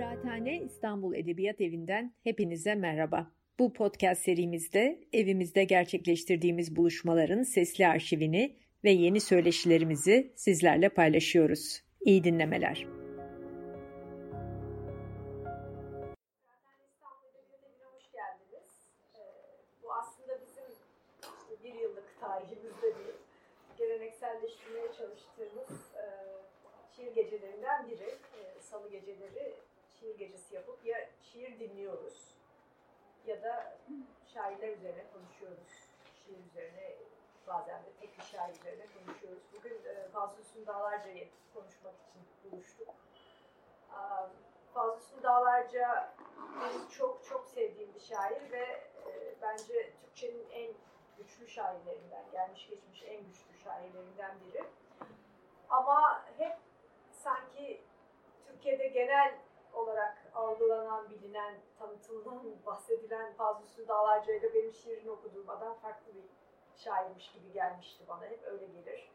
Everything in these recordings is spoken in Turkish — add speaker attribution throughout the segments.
Speaker 1: Kıraathane İstanbul Edebiyat Evi'nden hepinize merhaba. Bu podcast serimizde evimizde gerçekleştirdiğimiz buluşmaların sesli arşivini ve yeni söyleşilerimizi sizlerle paylaşıyoruz. İyi dinlemeler.
Speaker 2: gelenekselleştirmeye çalıştığımız e, şiir gecelerinden biri. E, Salı geceleri şiir gecesi yapıp ya şiir dinliyoruz ya da şairler üzerine konuşuyoruz. Şiir üzerine bazen de tek bir şair üzerine konuşuyoruz. Bugün e, Fazıl Üstün Dağlarca'yı konuşmak için buluştuk. Fazıl Üstün Dağlarca benim çok çok sevdiğim bir şair ve e, bence Türkçenin en güçlü şairlerinden, gelmiş geçmiş en güçlü şairlerinden biri. Ama hep sanki Türkiye'de genel olarak algılanan, bilinen, tanıtılan, bahsedilen Fazıl Dağlarca ile benim şiirini okuduğum adam farklı bir şairmiş gibi gelmişti bana. Hep öyle gelir.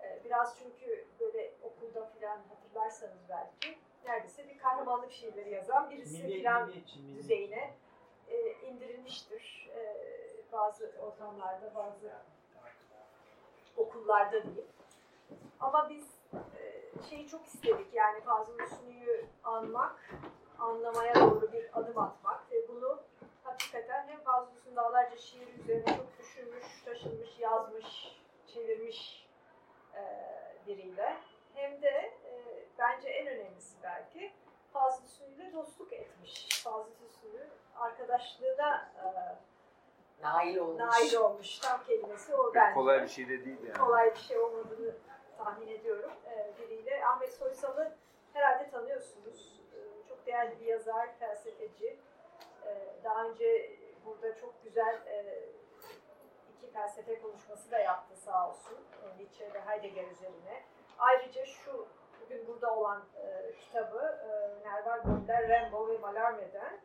Speaker 2: Ee, biraz çünkü böyle okulda filan hatırlarsanız belki neredeyse bir kahramanlık şiirleri yazan birisi filan düzeyine e, indirilmiştir. E, bazı ortamlarda, bazı okullarda diyeyim. Ama biz e, şeyi çok istedik yani Fazıl Hüsnü'yü anmak, anlamaya doğru bir adım atmak ve bunu hakikaten hem Fazıl Hüsnü dağlarca şiir üzerine çok düşünmüş, taşınmış, yazmış, çevirmiş e, biriyle hem de e, bence en önemlisi belki Fazıl Hüsnü ile dostluk etmiş. Fazıl Hüsnü arkadaşlığına e,
Speaker 3: nail olmuş.
Speaker 2: Nail olmuş. Tam kelimesi o bence.
Speaker 4: Kolay bir şey de değil yani.
Speaker 2: Kolay bir şey olmadığını tahmin ediyorum e, biriyle. Ahmet Soysal'ı herhalde tanıyorsunuz. E, çok değerli bir yazar, felsefeci. E, daha önce burada çok güzel iki felsefe konuşması da yaptı sağ olsun. Nietzsche ve Heidegger üzerine. Ayrıca şu bugün burada olan kitabı Nerval Gönder, Rambo ve Mallarmé'den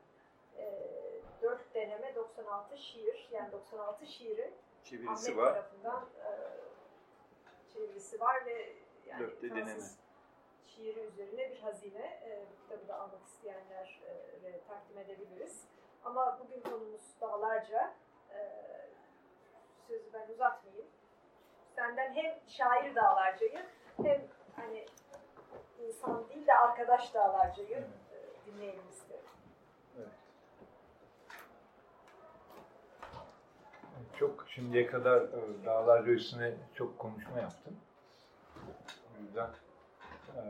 Speaker 2: dört deneme 96 şiir yani 96 şiirin
Speaker 4: çevirisi
Speaker 2: Ahmet
Speaker 4: var.
Speaker 2: tarafından e, çevirisi var ve yani
Speaker 4: Dörtte deneme.
Speaker 2: şiiri üzerine bir hazine. E, bu kitabı da almak isteyenlere takdim edebiliriz. Ama bugün konumuz dağlarca. E, sözü ben uzatmayayım. Senden hem şair dağlarcayı hem hani insan değil de arkadaş dağlarcayı e, dinleyelim isterim.
Speaker 4: Evet. Çok şimdiye kadar e, dağlarca üstüne çok konuşma yaptım. O yüzden e,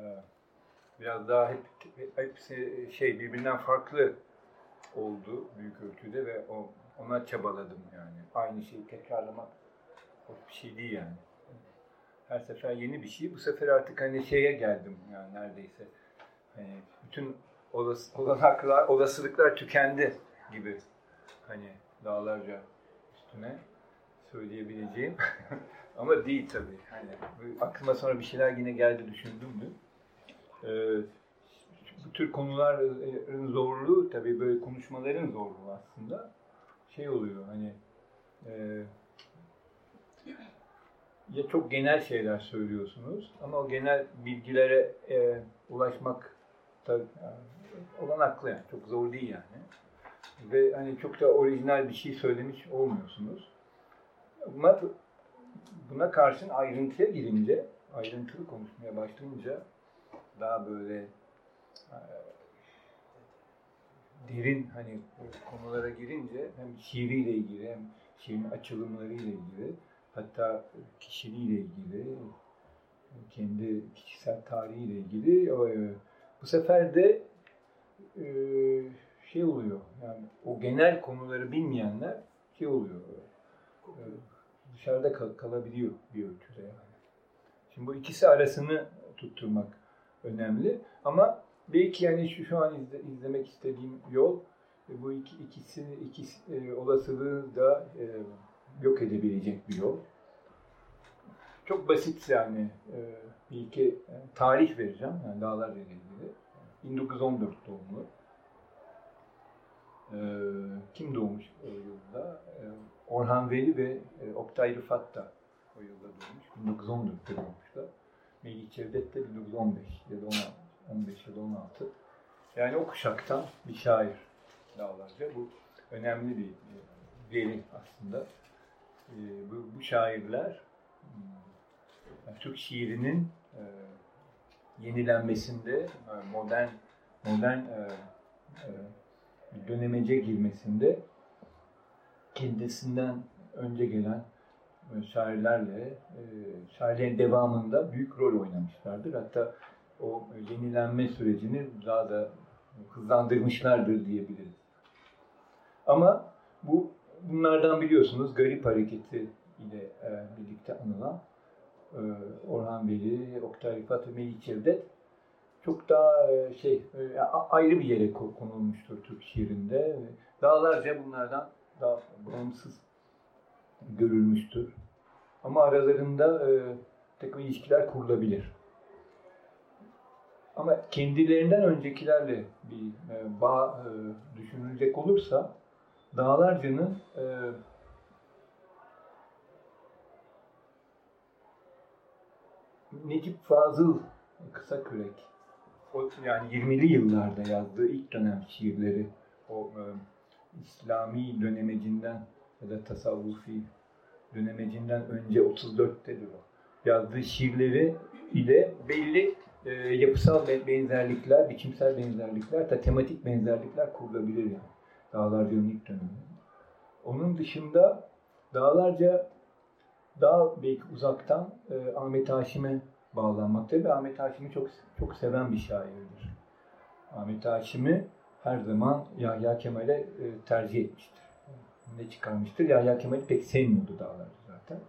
Speaker 4: biraz daha hep hepsi şey birbirinden farklı oldu büyük ölçüde ve o ona çabaladım yani. Aynı şeyi tekrarlamak hoş bir şey değil yani. Her sefer yeni bir şey. Bu sefer artık hani şeye geldim yani neredeyse. Hani bütün olas, olanaklar, olasılıklar tükendi gibi. Hani dağlarca üstüne söyleyebileceğim. Ama değil tabii. Hani aklıma sonra bir şeyler yine geldi düşündüm mü? Ee, bu tür konuların zorluğu tabii böyle konuşmaların zorluğu aslında şey oluyor hani e, ya çok genel şeyler söylüyorsunuz ama o genel bilgilere e, ulaşmak da yani, olanaklı yani çok zor değil yani ve hani çok da orijinal bir şey söylemiş olmuyorsunuz. Ama buna karşın ayrıntıya girince, ayrıntılı konuşmaya başlayınca daha böyle e, derin hani konulara girince hem şiiriyle ilgili hem şiirin açılımlarıyla ilgili hatta kişiliğiyle ilgili kendi kişisel tarihiyle ilgili e, bu sefer de e, şey oluyor yani o genel konuları bilmeyenler şey oluyor e, dışarıda kal- kalabiliyor bir ölçüde yani. Şimdi bu ikisi arasını tutturmak önemli ama belki yani şu, şu an izle, izlemek istediğim yol e, bu iki, ikisini ikisi e, olasılığı da e, yok edebilecek bir yol. Çok basit yani e, bir iki e, tarih vereceğim yani dağlarla ilgili. 1914 doğumlu. E, kim doğmuş o yılda? E, Orhan Veli ve e, Oktay Rıfat da o yılda doğmuş. 1914'te doğmuşlar. Melih Cevdet de 1915 ya da 16, 15 ya da 16. Yani o kuşaktan bir şair Dağlarca. Bu önemli bir veri aslında. E, bu, bu şairler hmm, Türk şiirinin e, yenilenmesinde, e, modern modern e, e, dönemece girmesinde kendisinden önce gelen e, şairlerle, e, şairlerin devamında büyük rol oynamışlardır. Hatta o yenilenme sürecini daha da hızlandırmışlardır diyebiliriz. Ama bu bunlardan biliyorsunuz Garip Hareketi ile e, birlikte anılan Orhan Veli, Oktay Rifat ve Melih Cevdet çok daha e, şey e, ayrı bir yere konulmuştur Türk şiirinde. Dağlarca bunlardan daha bağımsız görülmüştür. Ama aralarında e, takım ilişkiler kurulabilir. Ama kendilerinden öncekilerle bir e, bağ e, düşünülecek olursa Dağlarca'nın e, Necip Fazıl Kısa Kürek o, yani 20'li yıllarda yazdığı ilk dönem şiirleri o e, İslami dönemecinden ya da tasavvufi dönemecinden önce 34'tedir o. Yazdığı şiirleri ile belli e, yapısal benzerlikler, biçimsel benzerlikler, hatta tematik benzerlikler kurulabilir yani. Dağlarca'nın ilk dönemi. Onun dışında Dağlarca daha belki uzaktan e, Ahmet Haşim'e bağlanmaktadır ve Ahmet Haşim'i çok çok seven bir şairdir. Ahmet Haşim'i her zaman Yahya Kemal'e e, tercih etmiştir. Ne çıkarmıştır? Yahya Kemal'i pek sevmiyordu Dağlarca zaten.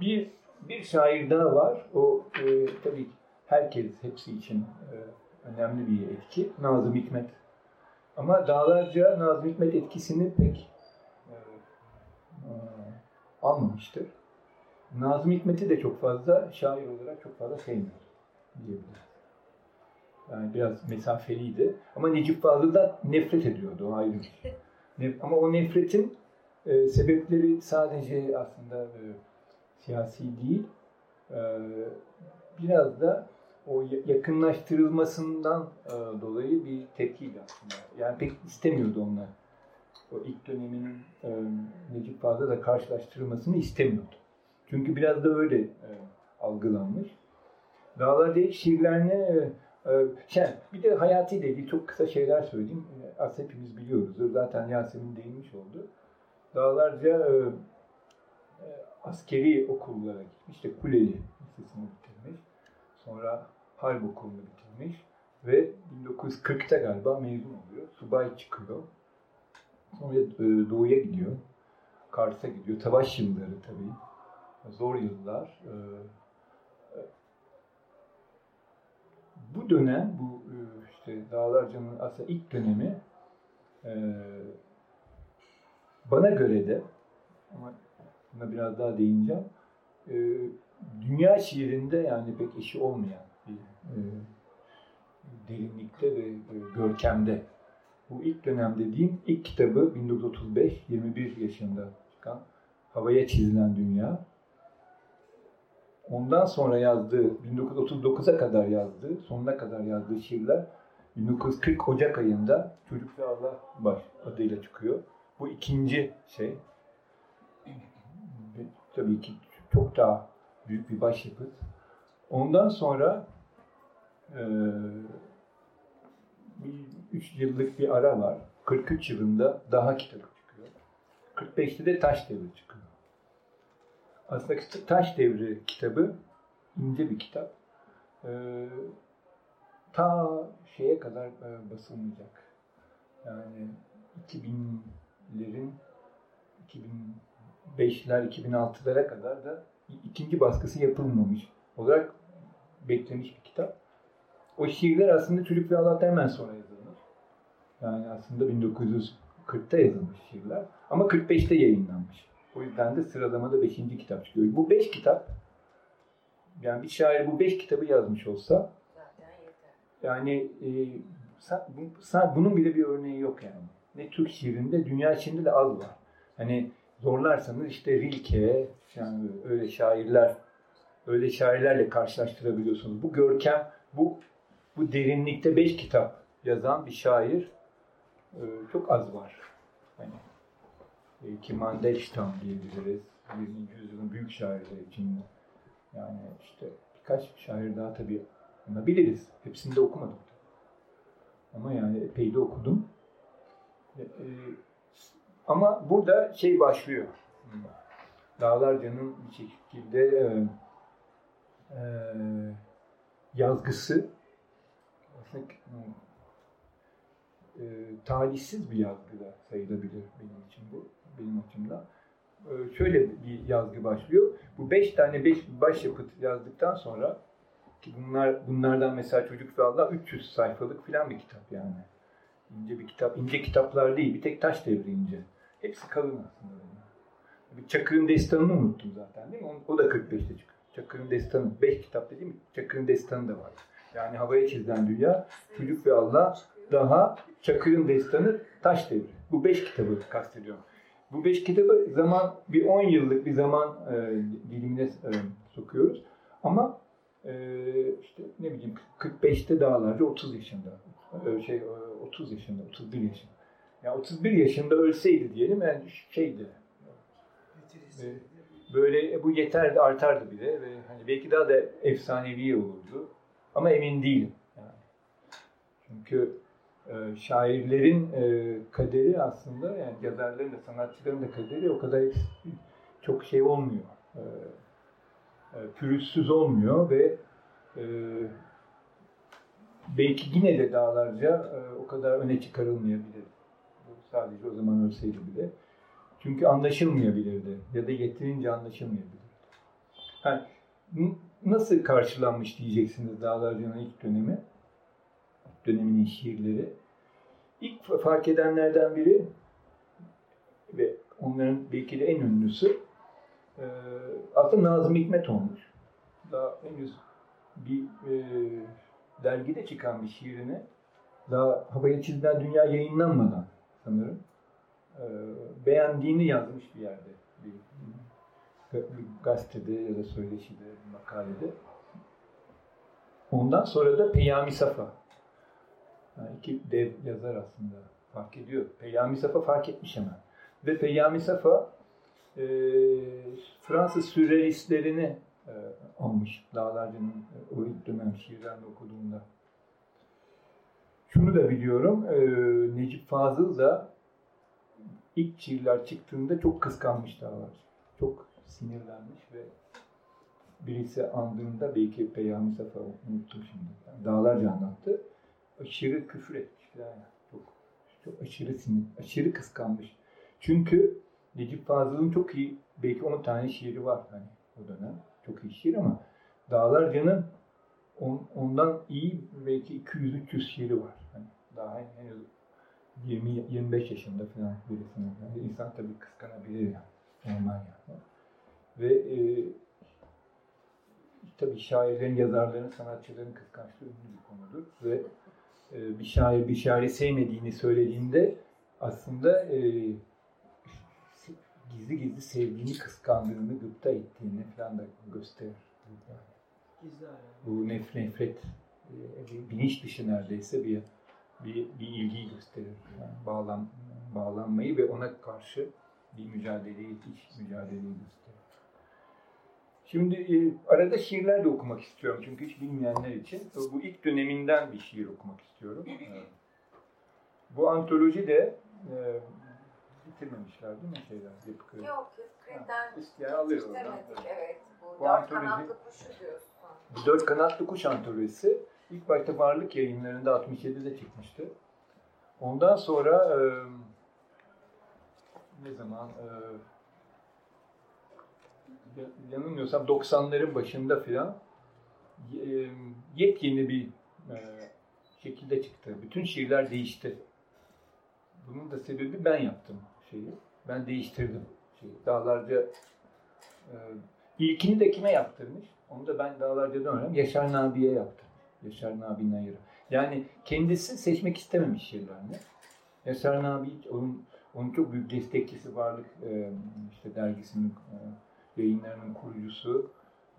Speaker 4: Bir bir şair daha var. O e, tabii herkes hepsi için e, önemli bir etki. Nazım Hikmet. Ama Dağlarca Nazım Hikmet etkisini pek e, e, almamıştır. Nazım Hikmet'i de çok fazla şair olarak çok fazla sevmiyor diyebiliriz. Yani biraz mesafeliydi. Ama Necip Fazıl'dan nefret ediyordu o ayrı şey. Ama o nefretin e, sebepleri sadece aslında e, siyasi değil, e, biraz da o yakınlaştırılmasından e, dolayı bir tepkiydi aslında. Yani pek istemiyordu onlar. O ilk döneminin e, Necip Fazıl'la karşılaştırılmasını istemiyordu. Çünkü biraz da öyle e, algılanmış. Dağlar değil şiirlerine e, e, şey, bir de hayatıyla ilgili çok kısa şeyler söyleyeyim. Aslında hepimiz biliyoruz. Zaten Yasemin değinmiş oldu. Dağlarca e, askeri okullara gitmiş. İşte Kuleli Lisesi'ni bitirmiş. Sonra Harp Okulu'nu bitirmiş. Ve 1940'ta galiba mezun oluyor. Subay çıkıyor. Sonra Doğu'ya gidiyor. Kars'a gidiyor. Savaş yılları tabii zor yıllar. Ee, e, bu dönem, bu e, işte Dağlarca'nın aslında ilk dönemi e, bana göre de ama buna biraz daha değineceğim. Dünya şiirinde yani pek işi olmayan bir derinlikte ve görkemde. Bu ilk dönem dediğim ilk kitabı 1935, 21 yaşında çıkan Havaya Çizilen Dünya. Ondan sonra yazdığı, 1939'a kadar yazdığı, sonuna kadar yazdığı şiirler 1940 Ocak ayında Çocuk ve Allah Baş adıyla çıkıyor. Bu ikinci şey. Tabii ki çok daha büyük bir başyapıt. Ondan sonra e, bir, üç yıllık bir ara var. 43 yılında daha kitabı çıkıyor. 45'te de Taş Devri çıkıyor. Aslında Taş Devri kitabı ince bir kitap. Ee, ta şeye kadar e, basılmayacak. Yani 2000'lerin 2005'ler 2006'lara kadar da ikinci baskısı yapılmamış olarak beklemiş bir kitap. O şiirler aslında Çocuk ve Allah'tan hemen sonra yazılmış. Yani aslında 1940'ta yazılmış şiirler. Ama 45'te yayınlanmış. O yüzden de sıralamada beşinci kitap çıkıyor. Bu beş kitap, yani bir şair bu beş kitabı yazmış olsa, yani e, bunun bile bir örneği yok yani. Ne Türk şiirinde, dünya şiirinde de az var. Hani zorlarsanız işte Rilke, yani öyle şairler, öyle şairlerle karşılaştırabiliyorsunuz. Bu görkem, bu bu derinlikte beş kitap yazan bir şair e, çok az var. Hani belki Mandelstam diyebiliriz. 20. yüzyılın büyük şairleri içinde. Yani işte birkaç şair daha tabii biliriz. Hepsini de okumadım. Ama yani epey de okudum. E, e, ama burada şey başlıyor. Dağlarca'nın bir şekilde e, e, yazgısı aslında e, talihsiz bir yazgı da sayılabilir benim için bu, benim açımdan. E, şöyle bir yazgı başlıyor. Bu beş tane beş başyapıt yazdıktan sonra ki bunlar bunlardan mesela Çocuk ve Allah 300 sayfalık falan bir kitap yani. İnce bir kitap. ince kitaplar değil. Bir tek taş devri ince. Hepsi kalın aslında. Bir Çakır'ın destanını unuttum zaten değil mi? O da 45'te çıkıyor. Çakır'ın destanı. 5 kitap dediğim Çakır'ın destanı da var. Yani havaya çizilen dünya, çocuk ve Allah, daha Çakır'ın destanı, taş devri. Bu 5 kitabı kastediyorum. Bu 5 kitabı zaman bir 10 yıllık bir zaman e, dilimine e, sokuyoruz. Ama e, işte ne bileyim 45'te dağlarca 30 yaşında. E, şey 30 yaşında, 31 yaşında. Ya yani 31 yaşında ölseydi diyelim yani şeydi. E, böyle bu yeterdi, artardı bile ve hani belki daha da efsanevi olurdu. Ama emin değilim. Yani. Çünkü e, şairlerin e, kaderi aslında yani yazarların da sanatçıların da kaderi o kadar çok şey olmuyor. E, pürüzsüz olmuyor ve belki yine de dağlarca o kadar öne çıkarılmayabilir. Sadece o zaman ölseydi bile. Çünkü anlaşılmayabilirdi ya da yeterince anlaşılmayabilirdi. Yani, nasıl karşılanmış diyeceksiniz Dağlarca'nın ilk dönemi, döneminin şiirleri. İlk fark edenlerden biri ve onların belki de en ünlüsü e, aslında Nazım Hikmet olmuş. Daha henüz bir e, dergide çıkan bir şiirini daha havaya çizilen dünya yayınlanmadan sanırım e, beğendiğini yazmış bir yerde. Bir, bir gazetede ya da söyleşide, makalede. Ondan sonra da Peyami Safa. Yani iki dev yazar aslında fark ediyor. Peyami Safa fark etmiş hemen. Ve Peyami Safa e, Fransız sürrealistlerini e, almış Dağlarcı'nın e, o ilk dönem şiirlerini okuduğunda. Şunu da biliyorum, e, Necip Fazıl da ilk şiirler çıktığında çok kıskanmış Dağlarcı. Çok sinirlenmiş ve birisi andığında belki Peyami Safa unuttum şimdi. Dağlarca anlattı. Aşırı küfür etmiş yani. Çok, çok aşırı sinir, aşırı kıskanmış. Çünkü Necip Fazıl'ın çok iyi, belki 10 tane şiiri var hani o dönem. Çok iyi şiir ama Dağlarca'nın on, ondan iyi belki 200-300 şiiri var. Hani daha henüz 20-25 yaşında falan birisinin. Yani insan tabii kıskanabilir yani. Normal yani. Ve e, tabii şairlerin, yazarların, sanatçıların kıskançlığı bir konudur. Ve e, bir şair bir şairi sevmediğini söylediğinde aslında e, gizli gizli sevdiğini, kıskandığını, gıpta ettiğini falan da gösterir. Bu nef nefret, e, bilinç dışı neredeyse bir bir, bir ilgiyi gösterir. Yani bağlan, bağlanmayı ve ona karşı bir mücadeleyi, iç mücadeleyi gösterir. Şimdi e, arada şiirler de okumak istiyorum çünkü hiç bilmeyenler için. Bu ilk döneminden bir şiir okumak istiyorum. Evet. Bu antoloji de e, bitirmemişler değil mi şeyler? Yapı
Speaker 3: Kredi. Yok, Kredi'den
Speaker 4: isteyen
Speaker 3: oradan. Evet. Bu, bu dört antoloji, kanatlı kuş diyorsun.
Speaker 4: Dört kanatlı kuş antolojisi. İlk başta Varlık yayınlarında 67'de çıkmıştı. Ondan sonra e, ne zaman e, yanılmıyorsam 90'ların başında filan e, yepyeni bir e, şekilde çıktı. Bütün şiirler değişti. Bunun da sebebi ben yaptım şeyi. Ben değiştirdim şeyi. Dağlarca e, ilkini de kime yaptırmış? Onu da ben dağlarca öğrendim. Yaşar Nabi'ye yaptım. Yaşar Nabi Nayır'a. Yani kendisi seçmek istememiş şiirlerini. Yaşar Nabi onun, onun çok büyük destekçisi Varlık e, işte dergisinin yayınlarının kurucusu.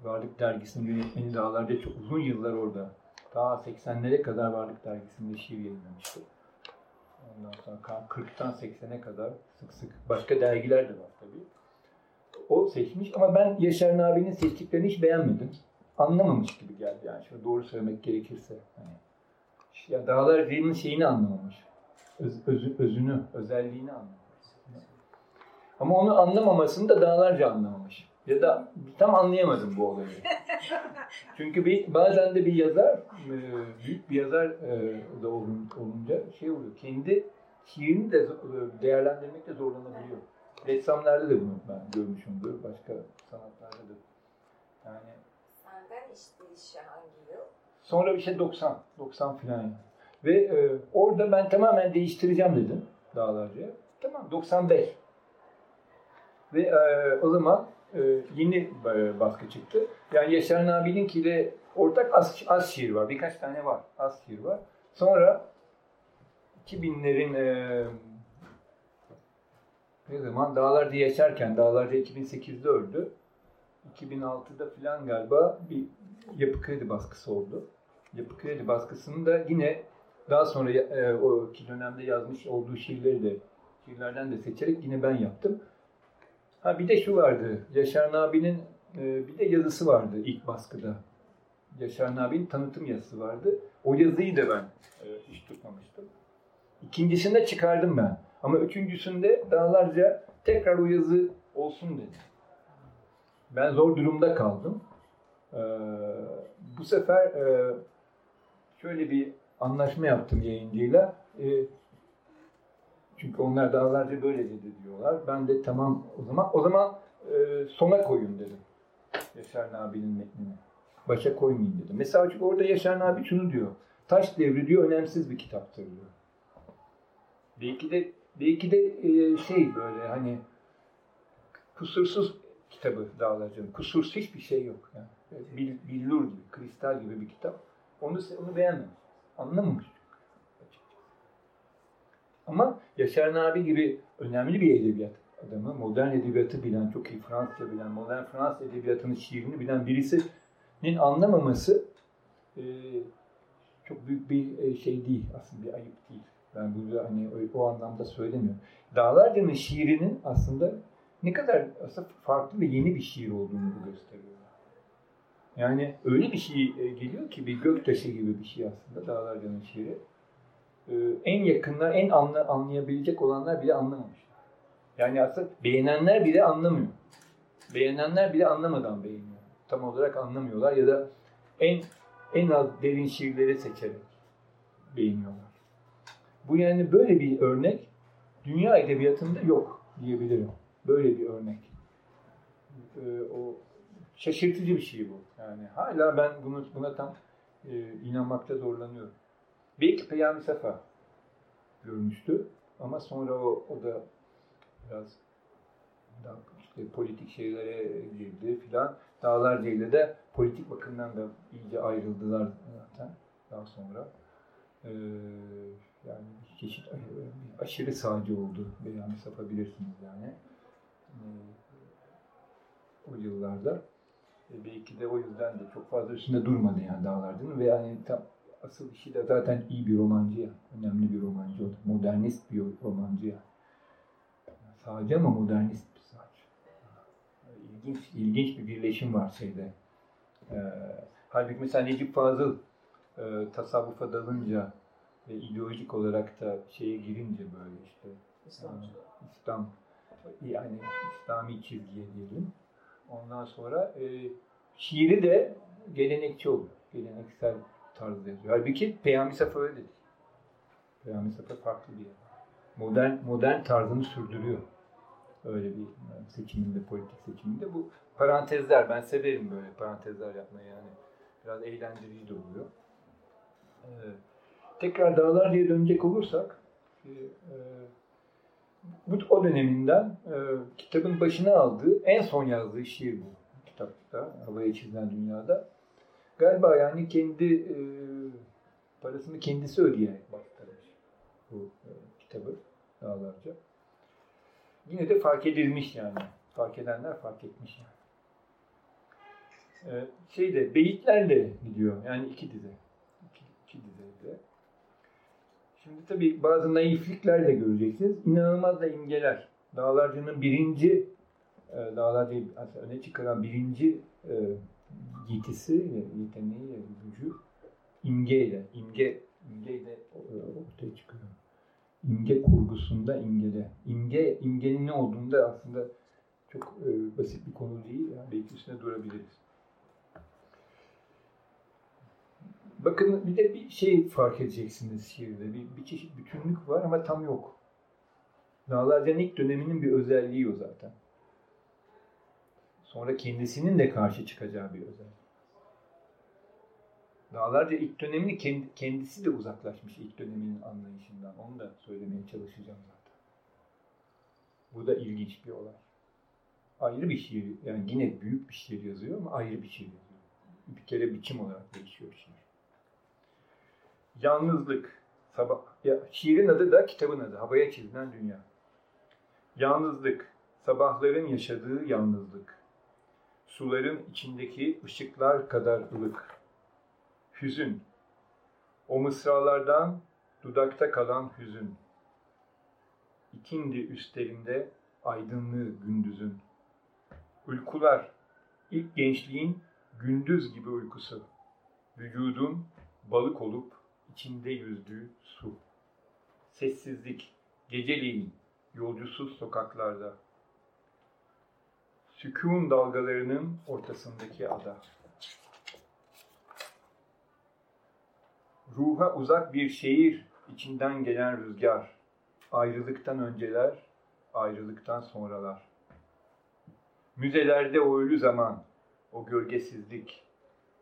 Speaker 4: Varlık dergisinin yönetmeni dağlarda çok uzun yıllar orada daha 80'lere kadar Varlık Dergisi'nde şiir yayınlamıştı. Ondan sonra 40'tan 80'e kadar sık sık başka dergiler de var tabii. O seçmiş ama ben Yaşar Nabi'nin seçtiklerini hiç beğenmedim. Anlamamış gibi geldi yani şöyle doğru söylemek gerekirse. Hani, ya Dağlar Zeyin'in şeyini anlamamış. Öz, öz, özünü, özelliğini anlamamış. Ama onu anlamamasını da dağlarca anlamamış. Ya da tam anlayamadım bu olayı. Çünkü bir, bazen de bir yazar, e, büyük bir yazar e, da olunca şey oluyor. Kendi şiirini de değerlendirmekte zorlanabiliyor. Ressamlarda da bunu ben görmüşümdür. Başka sanatlarda da.
Speaker 3: Yani Senden iş değişi hangi yıl?
Speaker 4: Sonra bir şey 90. 90 falan yani. Ve e, orada ben tamamen değiştireceğim dedim dağlarca. Tamam 95. Ve e, o zaman e, yeni e, baskı çıktı. Yani Yaşar Nabi'ninkiyle ortak az, az şiir var. Birkaç tane var. Az şiir var. Sonra 2000'lerin e, ne zaman Dağlarca yaşarken, Dağlarca 2008'de öldü. 2006'da falan galiba bir yapı kredi baskısı oldu. Yapı kredi baskısını da yine daha sonra e, o ki dönemde yazmış olduğu şiirleri de şiirlerden de seçerek yine ben yaptım. Ha bir de şu vardı. Yaşar Nabi'nin e, bir de yazısı vardı ilk baskıda. Yaşar Nabi'nin tanıtım yazısı vardı. O yazıyı da ben e, hiç tutmamıştım. İkincisinde çıkardım ben. Ama üçüncüsünde dağlarca tekrar o yazı olsun dedi. Ben zor durumda kaldım. Ee, bu sefer e, şöyle bir anlaşma yaptım yayıncıyla. E, çünkü onlar dağlarca böyle dedi diyorlar. Ben de tamam o zaman o zaman e, sona koyun dedim. Yaşar Nabi'nin metnini. Başa koymayayım dedim. Mesela çünkü orada Yaşar Nabi şunu diyor. Taş devri diyor önemsiz bir kitaptır diyor. Belki de belki de e, şey böyle hani kusursuz kitabı Dağlarca'nın. Kusursuz hiçbir şey yok. Yani. Bil, billur gibi, kristal gibi bir kitap. Onu onu beğenmemiş. Anlamamış. Ama Yaşar Nabi gibi önemli bir edebiyat adamı, modern edebiyatı bilen, çok iyi Fransızca bilen, modern Fransız edebiyatının şiirini bilen birisinin anlamaması e, çok büyük bir e, şey değil, aslında bir ayıp değil. Ben burada hani o, anlamda söylemiyorum. Dağlarca'nın şiirinin aslında ne kadar aslında farklı ve yeni bir şiir olduğunu gösteriyor. Yani öyle bir şey e, geliyor ki bir göktaşı gibi bir şey aslında Dağlarca'nın şiiri. Ee, en yakınlar, en anla, anlayabilecek olanlar bile anlamamışlar. Yani aslında beğenenler bile anlamıyor. Beğenenler bile anlamadan beğeniyor. Tam olarak anlamıyorlar ya da en en az derin şiirleri seçerek beğeniyorlar. Bu yani böyle bir örnek dünya edebiyatında yok diyebilirim. Böyle bir örnek. Ee, o şaşırtıcı bir şey bu. Yani hala ben bunu buna tam e, inanmakta zorlanıyorum. Belki Peyami Safa görmüştü ama sonra o, o da biraz daha işte politik şeylere girdi filan. Dağlarca ile de politik bakımdan da iyice ayrıldılar zaten daha sonra. Ee, yani bir çeşit aşırı sağcı oldu Beyami Safa bilirsiniz yani. Ee, o yıllarda. E, belki de o yüzden de çok fazla üstünde durmadı yani Dağlarca'nın ve yani tam asıl işi de zaten iyi bir romancı ya. Önemli bir romancı o Modernist bir romancı ya. Sadece ama modernist bir sadece. İlginç, ilginç bir birleşim var şeyde. Ee, halbuki mesela Necip Fazıl e, tasavvufa dalınca ve ideolojik olarak da şeye girince böyle işte İslam, İslam yani İslami çizgiye diyelim. Ondan sonra e, şiiri de gelenekçi oluyor. Geleneksel tarzda yazıyor. Halbuki Peyami Safa öyle değil. Peyami Safa farklı bir yer. Modern, modern tarzını sürdürüyor. Öyle bir seçiminde, politik seçiminde. Bu parantezler, ben severim böyle parantezler yapmayı yani. Biraz eğlendirici de oluyor. Ee, tekrar Dağlar diye dönecek olursak, e, bu o döneminden e, kitabın başına aldığı en son yazdığı şiir bu kitapta, Havaya Çizilen Dünyada. Galiba yani kendi e, parasını kendisi ödeyerek bastırmış bu e, kitabı dağlarca. Yine de fark edilmiş yani. Fark edenler fark etmiş yani. Ee, şeyde beyitlerle gidiyor. Yani iki dize. Şimdi tabii bazı naiflikler de göreceksiniz. İnanılmaz da imgeler. Dağlarca'nın birinci, e, Dağlarca'yı öne çıkaran birinci e, yetisi, yeteneği, gücü imgeyle, imge, imgeyle e, ortaya çıkıyor. İmge kurgusunda imgede. İmge, imgenin ne olduğunda aslında çok e, basit bir konu değil. Yani belki üstüne durabiliriz. Bakın bir de bir şey fark edeceksiniz şiirde. Bir, bir çeşit bütünlük var ama tam yok. Dağlarca'nın ilk döneminin bir özelliği o zaten. Sonra kendisinin de karşı çıkacağı bir özellik. Dağlarca ilk dönemini kendisi de uzaklaşmış ilk döneminin anlayışından. Onu da söylemeye çalışacağım zaten. Bu da ilginç bir olay. Ayrı bir şiir, yani yine büyük bir şiir yazıyor ama ayrı bir şiir yazıyor. Bir kere biçim olarak değişiyor şiir. Yalnızlık. Sabah, ya, şiirin adı da kitabın adı. Havaya çizilen dünya. Yalnızlık. Sabahların yaşadığı yalnızlık. Suların içindeki ışıklar kadar ılık. Hüzün. O mısralardan dudakta kalan hüzün. İkindi üstlerinde aydınlığı gündüzün. Uykular. ilk gençliğin gündüz gibi uykusu. Vücudun balık olup içinde yüzdüğü su. Sessizlik, geceliğin, yolcusuz sokaklarda. Sükun dalgalarının ortasındaki ada. Ruha uzak bir şehir, içinden gelen rüzgar. Ayrılıktan önceler, ayrılıktan sonralar. Müzelerde o ölü zaman, o gölgesizlik,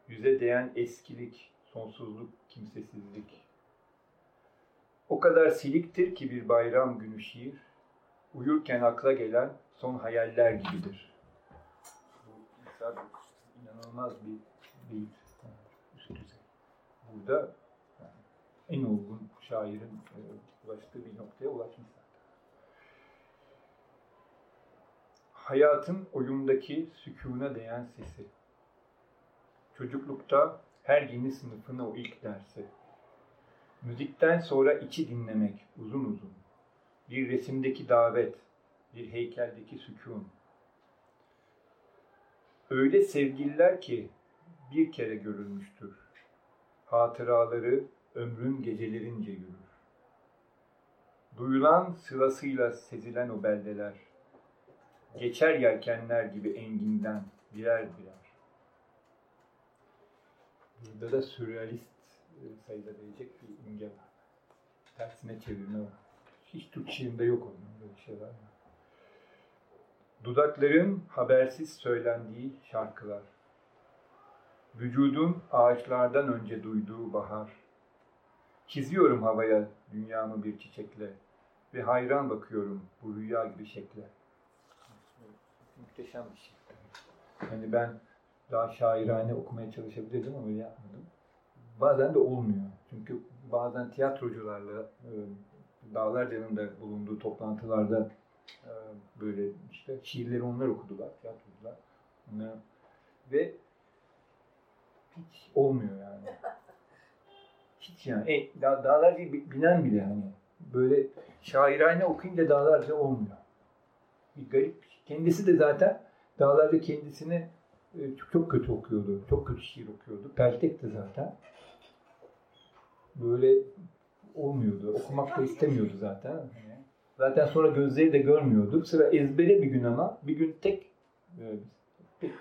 Speaker 4: yüze değen eskilik, sonsuzluk, kimsesizlik. O kadar siliktir ki bir bayram günü şiir, uyurken akla gelen son hayaller gibidir. Mesela inanılmaz bir düzey. Burada yani en olgun şairin e, ulaştığı bir noktaya ulaşmış zaten. Hayatın oyundaki sükûna değen sesi. Çocuklukta her yeni sınıfına o ilk dersi. Müzikten sonra içi dinlemek uzun uzun. Bir resimdeki davet, bir heykeldeki sükun. Öyle sevgililer ki bir kere görülmüştür. Hatıraları ömrün gecelerince yürür. Duyulan sırasıyla sezilen o beldeler, geçer yelkenler gibi enginden birer birer. Burada da sürrealist e, sayılabilecek bir imge var. Tersine çevirme var. Hiç Türk şiirinde yok onun böyle şeyler var. Dudakların habersiz söylendiği şarkılar. Vücudun ağaçlardan önce duyduğu bahar. Çiziyorum havaya dünyamı bir çiçekle ve hayran bakıyorum bu rüya gibi şekle. Muhteşem bir şey. Yani ben daha şairane okumaya çalışabilirdim ama öyle yapmadım. Bazen de olmuyor. Çünkü bazen tiyatrocularla e, Dağlarca'nın da bulunduğu toplantılarda böyle işte şiirleri onlar okudular, tiyatrocular. Onlar, ve hiç olmuyor yani. Hiç yani. E, da, Dağlarca'yı bilen bile hani böyle şairane okuyunca Dağlarca olmuyor. Bir garip. Kendisi de zaten Dağlarca kendisini e, çok kötü okuyordu. Çok kötü şiir okuyordu. Peltekti zaten. Böyle olmuyordu. Okumak da istemiyordu zaten. Zaten sonra gözleri de görmüyordu. Sıra ezbere bir gün ama bir gün tek e, pek,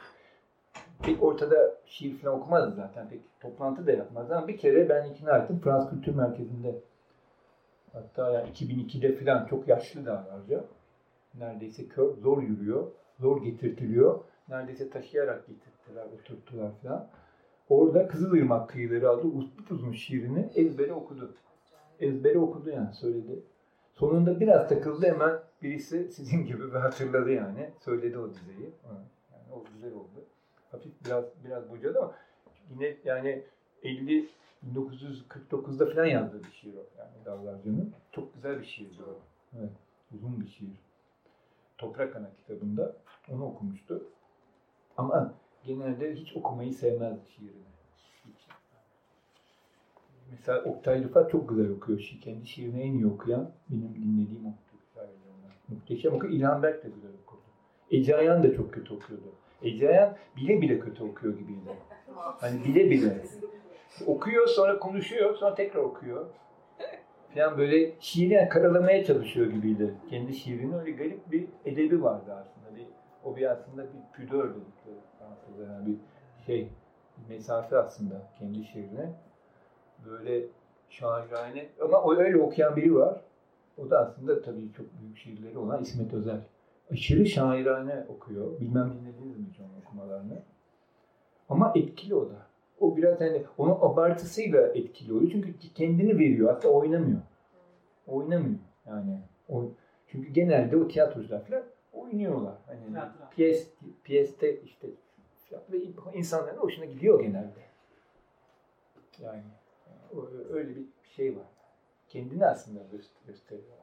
Speaker 4: pek ortada şiir falan okumazdı zaten. Pek toplantı da yapmazdı ama bir kere ben ikna ettim. Fransız Kültür Merkezi'nde hatta yani 2002'de falan çok yaşlı dağlarca. Neredeyse kör, zor yürüyor, zor getirtiliyor neredeyse taşıyarak getirttiler, oturttular falan. Orada Kızılırmak kıyıları adlı uzun şiirini ezbere okudu. Ezbere okudu yani söyledi. Sonunda biraz takıldı hemen birisi sizin gibi bir hatırladı yani. Söyledi o dizeyi. Yani o güzel oldu. Hafif biraz biraz bocadı ama yine yani 50 1949'da falan yazdığı bir şiir o. Yani Dağlarcı'nın. Çok güzel bir şiirdi o. Evet. Uzun bir şiir. Toprak Ana kitabında onu okumuştu. Ama genelde hiç okumayı sevmezdi şiirini. Mesela Oktay Rıfat çok güzel okuyor. Şi- Kendi şiirini en iyi okuyan benim dinlediğim o şairlerinden. Muhteşem okuyor. İlhan Berk de güzel okuyordu. Ece Ayan da çok kötü okuyordu. Ece Ayan bile bile kötü okuyor gibiydi. Hani bile bile. Okuyor sonra konuşuyor sonra tekrar okuyor. Falan böyle şiiri karalamaya çalışıyor gibiydi. Kendi şiirinin öyle garip bir edebi vardı aslında. Bir, o bir aslında bir püdör dedikleri. Yani bir şey, mesafe aslında kendi şiirine. Böyle şairane ama o öyle okuyan biri var. O da aslında tabii çok büyük şiirleri olan İsmet Özel. Aşırı şairane okuyor. Bilmem dinlediniz mi onun okumalarını. Ama etkili o da. O biraz hani onun abartısıyla etkili oluyor. Çünkü kendini veriyor. Hatta oynamıyor. Oynamıyor. Yani o, çünkü genelde o tiyatrocular falan oynuyorlar. Hani
Speaker 5: Tiyatro.
Speaker 4: piyes, piyeste işte ve insanların hoşuna gidiyor genelde. Yani öyle bir şey var. Kendini aslında göster- gösteriyorlar.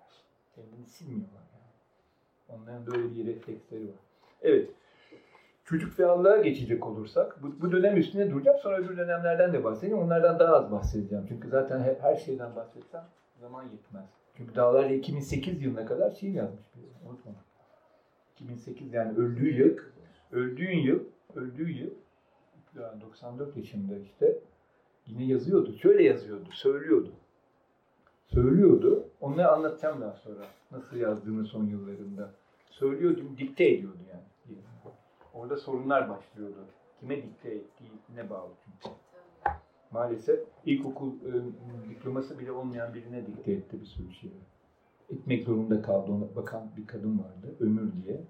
Speaker 4: Kendini silmiyorlar yani. Onların böyle bir refleksleri var. Evet. Çocuk ve Allah'a geçecek olursak, bu, bu dönem üstüne duracağım. Sonra öbür dönemlerden de bahsedeceğim. Onlardan daha az bahsedeceğim. Çünkü zaten he- her şeyden bahsetsem zaman yetmez. Çünkü Dağlar'da 2008 yılına kadar şiir yazmış. Unutma. 2008 yani öldüğü yıl, öldüğün yıl, öldüğü yıl, yani 94 yaşında işte yine yazıyordu. Şöyle yazıyordu, söylüyordu. Söylüyordu. Onları anlatacağım daha sonra. Nasıl yazdığını son yıllarında. Söylüyordu, dikte ediyordu yani. Orada sorunlar başlıyordu. Kime dikte ettiğine bağlı çünkü. Maalesef ilkokul e, diploması bile olmayan birine dikte etti bir sürü şeyi. Etmek zorunda kaldı. Ona bakan bir kadın vardı. Ömür diye.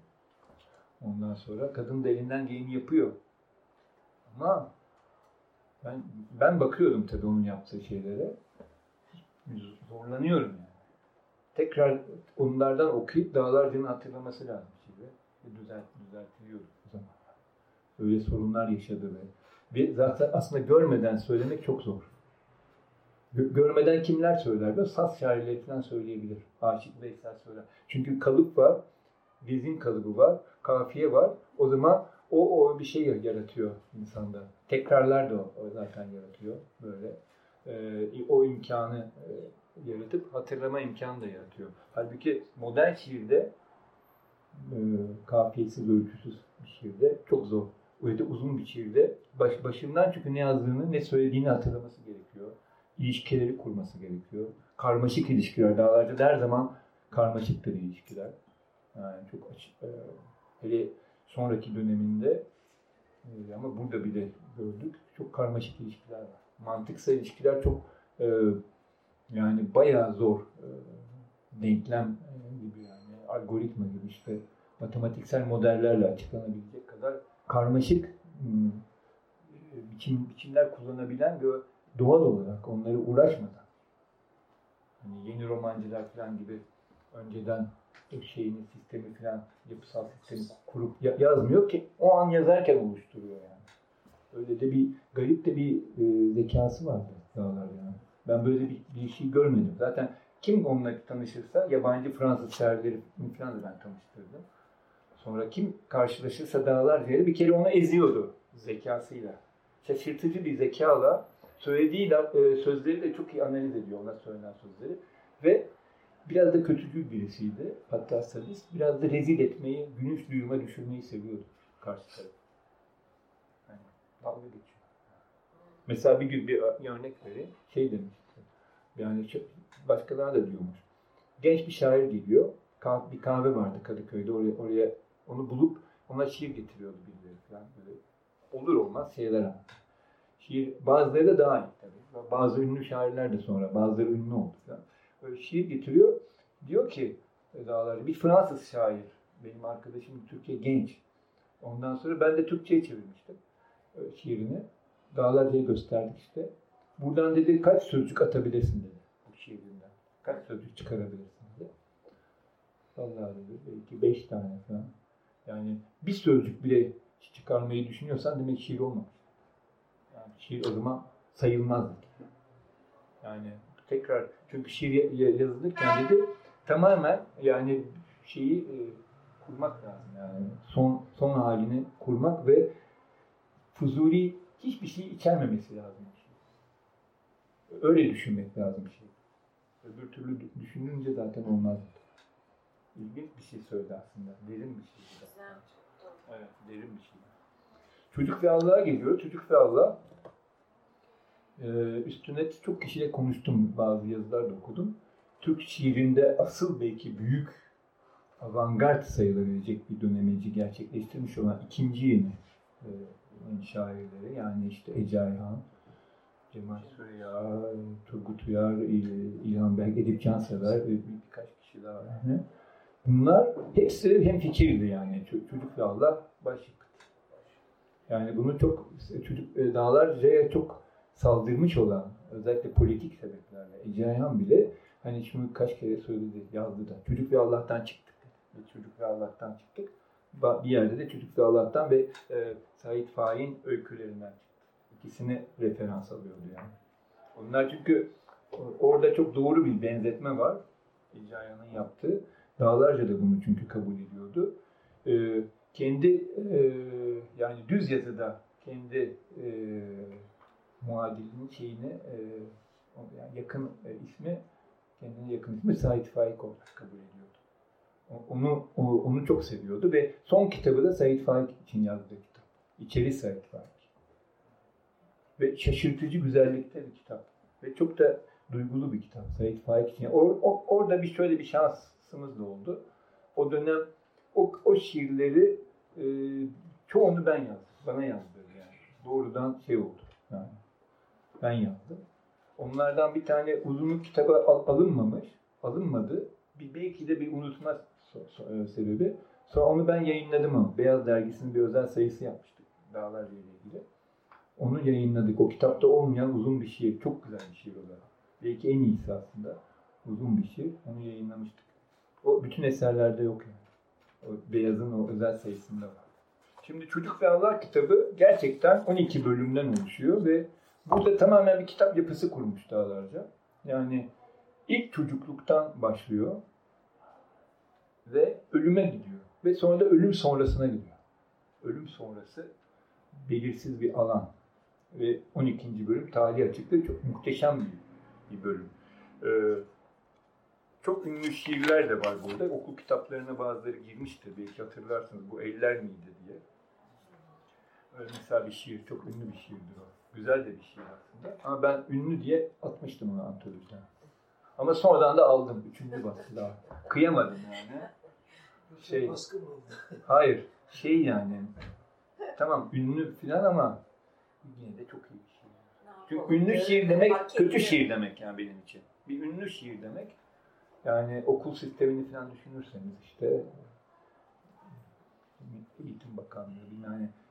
Speaker 4: Ondan sonra kadın da elinden geleni yapıyor. Ama ben ben bakıyordum tabii onun yaptığı şeylere. Zorlanıyorum yani. Tekrar onlardan okuyup dağlarcını hatırlaması lazım gibi. Ve düzelt, düzeltiliyor o zaman. Öyle sorunlar yaşadı ve ve zaten aslında görmeden söylemek çok zor. Gö- Görmeden kimler söyler? Böyle saz şairleri falan söyleyebilir. Aşık Veysel söyler. Çünkü kalıp var, vezin kalıbı var, kafiye var. O zaman o, o bir şey yaratıyor insanda. Tekrarlar da o, zaten yaratıyor böyle. Ee, o imkanı e, yaratıp hatırlama imkanı da yaratıyor. Halbuki modern şiirde e, kafiyesiz, ölçüsüz bir şiirde çok zor. Öyle de uzun bir şiirde baş, başından çünkü ne yazdığını, ne söylediğini hatırlaması gerekiyor. İlişkileri kurması gerekiyor. Karmaşık ilişkiler. Dağlarda her zaman karmaşıktır ilişkiler. Yani çok açık. e, hele sonraki döneminde e, ama burada bile gördük. Çok karmaşık ilişkiler var. Mantıksal ilişkiler çok e, yani bayağı zor e, denklem gibi yani algoritma gibi işte matematiksel modellerle açıklanabilecek kadar karmaşık hmm, biçim, biçimler kullanabilen ve doğal olarak onları uğraşmadan hani yeni romancılar falan gibi önceden şeyini, sistemi falan, yapısal sistemi kurup ya- yazmıyor ki o an yazarken oluşturuyor yani. Öyle de bir garip de bir e, zekası vardı dağlar yani. Ben böyle bir, bir şey görmedim. Zaten kim onunla tanışırsa yabancı Fransız şairleri falan da ben tanıştırdım. Sonra kim karşılaşırsa dağlar diye bir kere onu eziyordu zekasıyla. Şaşırtıcı bir zekayla söylediği e, sözleri de çok iyi analiz ediyor ona söylenen sözleri. Ve biraz da kötücül birisiydi. Hatta sadist. Biraz da rezil etmeyi, gülünç duyuma düşürmeyi seviyordu karşı taraf. Yani dalga geçiyor. Mesela bir gün bir, bir örnek vereyim. Şey demişti. Yani çok- başkaları da diyormuş. Genç bir şair geliyor. Bir kahve vardı Kadıköy'de. Oraya, oraya onu bulup ona şiir getiriyordu birileri falan. Böyle olur olmaz şeyler ama. Şiir, bazıları da daha iyi tabii. Bazı ünlü şairler de sonra, bazıları ünlü oldu falan. Böyle şiir getiriyor. Diyor ki Dağlarca bir Fransız şair. Benim arkadaşım Türkiye genç. Ondan sonra ben de Türkçe'ye çevirmiştim e, şiirini. Dağlarca'ya gösterdik işte. Buradan dedi kaç sözcük atabilirsin dedi bu şiirinden. Kaç sözcük çıkarabilirsin dedi. Vallahi dedi belki beş tane falan. Yani bir sözcük bile çıkarmayı düşünüyorsan demek şiir olmamış. Yani şiir o zaman sayılmaz. Yani tekrar çünkü şiir ya- ya- yazılırken dedi tamamen yani şeyi e, kurmak lazım yani son son halini kurmak ve fuzuli hiçbir şey içermemesi lazım. Ee, Öyle düşünmek lazım şey. Öbür türlü düşününce zaten olmaz. İlginç bir şey söyledi aslında. Derin bir şey.
Speaker 3: Güzel, çok doğru.
Speaker 4: Evet, derin bir şey. Çocuk ve Allah'a geliyor. Çocuk ve Allah üstüne çok kişiyle konuştum. Bazı yazılar da okudum. Türk şiirinde asıl belki büyük avantgard sayılabilecek bir dönemeci gerçekleştirmiş olan ikinci yeni e, şairleri yani işte Ece Ayhan, Cemal Süreya, Turgut Uyar, İlhan Berk, Edip Cansever ve birkaç kişi daha yani. Bunlar hepsi hem fikirdi yani. Çocuk ve Allah başlık. Yani bunu çok çocuk e, dağlarca'ya çok saldırmış olan özellikle politik sebeplerle Ece Ayhan bile hani şunu kaç kere söyledi yazdı da çocuk ve Allah'tan çıktık dedi. Çocuk ve Allah'tan çıktık. Bir yerde de çocuk ve Allah'tan ve e, Said Faik'in öykülerinden çıktı. İkisini referans alıyordu yani. Onlar çünkü orada çok doğru bir benzetme var. Ece Ayhan'ın yaptığı. Dağlarca da bunu çünkü kabul ediyordu. E, kendi e, yani düz yazıda kendi e, muadilinin şeyini e, yani yakın e, ismi kendine yakın ismi Said Faik olarak kabul ediyordu. Onu o, onu çok seviyordu ve son kitabı da Said Faik için yazdığı kitap. İçeri Said Faik. Ve şaşırtıcı güzellikte bir kitap. Ve çok da duygulu bir kitap Said Faik için. Or, or, orada bir şöyle bir şansımız da oldu. O dönem o, o şiirleri e, çoğunu ben yazdım. Bana yazdırdı yani. Doğrudan şey oldu. Yani ben yazdım. Onlardan bir tane uzunluk kitabı al, alınmamış, alınmadı. Bir belki de bir unutma e, sebebi. Sonra onu ben yayınladım ama Beyaz Dergisi'nin bir özel sayısı yapmıştık Dağlar ile ilgili. Onu yayınladık. O kitapta olmayan uzun bir şiir. Çok güzel bir şiir olarak. Belki en iyisi aslında. Uzun bir şiir. Onu yayınlamıştık. O bütün eserlerde yok yani. O Beyaz'ın o özel sayısında var. Şimdi Çocuk ve Allah kitabı gerçekten 12 bölümden oluşuyor ve burada tamamen bir kitap yapısı kurmuş dağlarca. Yani ilk çocukluktan başlıyor ve ölüme gidiyor. Ve sonra da ölüm sonrasına gidiyor. Ölüm sonrası belirsiz bir alan. Ve 12. bölüm tarihi açıklığı çok muhteşem bir, bir bölüm. Ee, çok ünlü şiirler de var burada. Okul kitaplarına bazıları girmiştir. Belki hatırlarsınız bu eller miydi diye. Öyle mesela bir şiir, çok ünlü bir şiirdir o. Güzel de bir şiir aslında. Ama ben ünlü diye atmıştım onu antolojiden. Ama sonradan da aldım. Üçüncü baskı daha. Kıyamadım yani. Şey, hayır. Şey yani. Tamam ünlü falan ama yine de çok iyi bir şiir. Çünkü ünlü şiir demek kötü şiir demek yani benim için. Bir ünlü şiir demek yani okul sistemini falan düşünürseniz işte Eğitim Bakanlığı bilmem o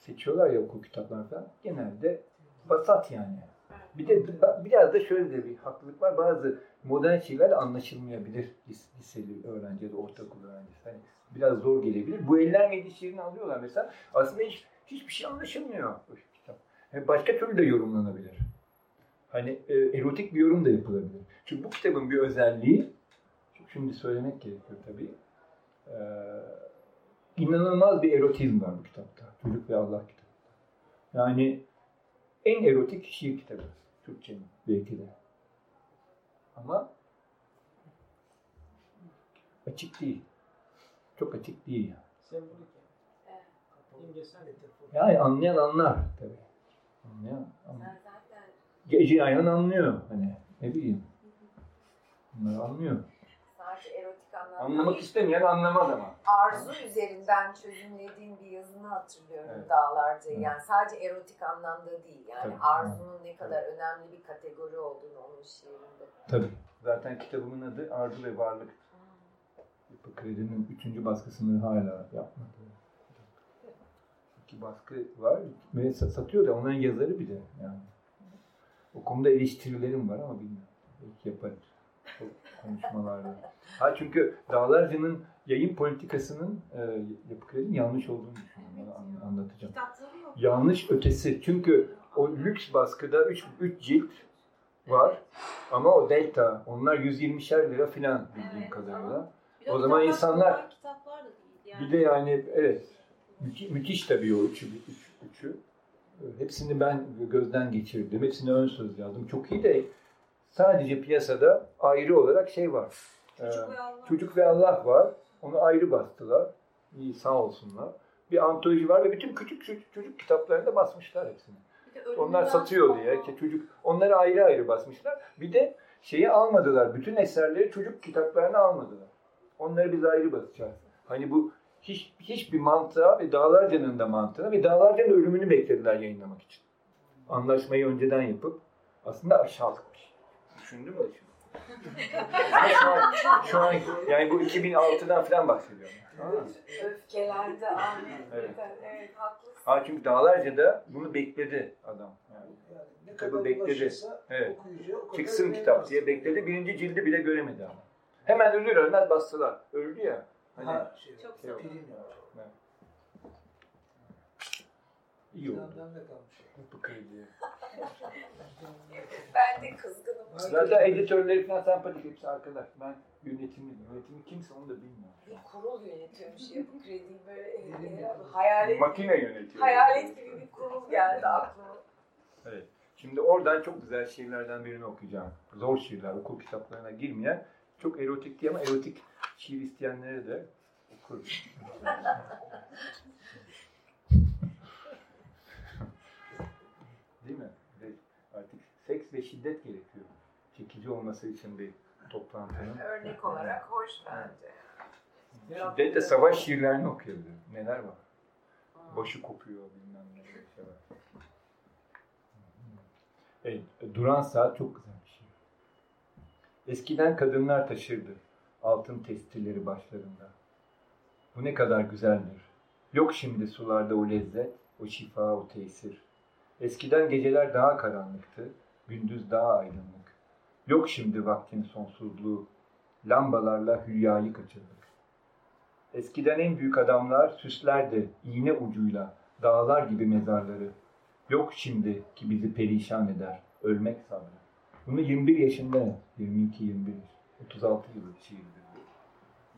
Speaker 4: seçiyorlar ya okul kitapları falan genelde basat yani. Bir de biraz da şöyle de bir haklılık var. Bazı modern şeyler anlaşılmayabilir liseli öğrenci da ortaokul öğrencisi. Hani biraz zor gelebilir. Bu eller miydi şiirini alıyorlar mesela. Aslında hiç, hiçbir şey anlaşılmıyor o kitap. Yani başka türlü de yorumlanabilir. Hani e, erotik bir yorum da yapılabilir. Çünkü bu kitabın bir özelliği, şimdi söylemek gerekiyor tabii. Ee, inanılmaz bir erotizm var bu kitapta. Çocuk ve Allah kitabında. Yani en erotik şiir kitabı Türkçenin belki de. Ama açık değil. Çok açık değil yani.
Speaker 5: Sembolik Yani
Speaker 4: anlayan anlar tabii. Anlayan anlar. Gece aynen anlıyor hani ne bileyim. Bunları anlıyor. Anlamak istemeyen anlamaz ama.
Speaker 3: Arzu üzerinden çözümlediğin bir yazını hatırlıyorum
Speaker 4: Evet.
Speaker 3: dağlarca.
Speaker 4: Evet.
Speaker 3: Yani sadece erotik anlamda değil. Yani
Speaker 4: Tabii.
Speaker 3: arzunun ne kadar önemli bir kategori olduğunu onun şiirinde.
Speaker 4: Tabii. Zaten kitabımın adı Arzu ve Varlık. Yapı Kredi'nin üçüncü baskısını hala yapmadı. İki baskı var ve sa- satıyor da onların yazarı bir de yani. O konuda eleştirilerim var ama bilmiyorum. Belki yaparız. Konuşmalarda. Ha çünkü Dağlarca'nın yayın politikasının e, Yapı Kredi'nin yanlış olduğunu düşünüyorum. An- anlatacağım. Yanlış ötesi. Çünkü o lüks baskıda 3 3 cilt var. Ama o delta onlar 120'şer lira filan bildiğim
Speaker 2: Evet,
Speaker 4: kadarıyla. O zaman insanlar-
Speaker 2: kitaplar da değil yani.
Speaker 4: Bir de yani evet müthiş, müthiş tabii o üçü, üç, üçü. Hepsini ben gözden geçirdim. Hepsine ön söz yazdım. Çok iyi de sadece piyasada ayrı olarak şey var.
Speaker 3: Çocuk
Speaker 4: Ee,
Speaker 3: ve Allah.
Speaker 4: Çocuk ve Allah var. Onu ayrı bastılar. İyi sağ olsunlar. Bir antoloji var ve bütün küçük çocuk, çocuk kitaplarında basmışlar hepsini. Onlar satıyor diye. İşte çocuk onları ayrı ayrı basmışlar. Bir de şeyi almadılar. Bütün eserleri çocuk kitaplarına almadılar. Onları biz ayrı basacağız. Hani bu hiç hiçbir mantığa ve Dağlarca'nın da mantığına ve Dağlarca'nın ölümünü beklediler yayınlamak için. Anlaşmayı önceden yapıp aslında aşağılıkmış. Düşündün mü şimdi? Ama şu an, şu an yani bu 2006'dan falan bahsediyorum.
Speaker 3: Öfkelendi Ahmet.
Speaker 4: Evet.
Speaker 3: Evet. evet haklısın.
Speaker 4: Ha çünkü Dağlarca'da bunu bekledi adam. Yani
Speaker 5: Yani ne kadar
Speaker 4: bekledi. Evet.
Speaker 5: o
Speaker 4: çıksın kitap diye bekledi. Birinci cildi bile göremedi ama. Hemen ölür ölmez bastılar. Öldü ya. Hani
Speaker 5: Ha, şey,
Speaker 3: Çok
Speaker 5: şey,
Speaker 3: sağ ol.
Speaker 5: prim var.
Speaker 4: iyi oldu. Bu krediye.
Speaker 3: Ben de kızgınım.
Speaker 4: Zaten editörleri falan sempatik hepsi arkadaş. Ben yönetimi, yönetimi kimse onu da bilmiyorum.
Speaker 3: Bir kurul yönetiyormuş ya bu krediyi böyle e, e, hayalet,
Speaker 4: Makine yönetiyor.
Speaker 3: hayalet gibi bir kurul geldi aklıma.
Speaker 4: Evet. Şimdi oradan çok güzel şiirlerden birini okuyacağım. Zor şiirler, okul kitaplarına girmeyen. Çok erotik diye ama erotik şiir isteyenlere de okurum. Değil mi? Ve artık seks ve şiddet gerekiyor. Çekici olması için bir toplantının.
Speaker 3: Örnek olarak hoş bence.
Speaker 4: Şiddet de savaş şiirlerini okuyabilir. Neler var? Başı kopuyor bilmem ne şey var. Evet, Duran Saat çok güzel bir şey. Eskiden kadınlar taşırdı altın testileri başlarında. Bu ne kadar güzeldir. Yok şimdi sularda o lezzet, o şifa, o tesir. Eskiden geceler daha karanlıktı, gündüz daha aydınlık. Yok şimdi vaktin sonsuzluğu, lambalarla hülyayı kaçırdık. Eskiden en büyük adamlar süslerdi iğne ucuyla dağlar gibi mezarları. Yok şimdi ki bizi perişan eder, ölmek sabrı. Bunu 21 yaşında, 22, 21, 36 yılı bu.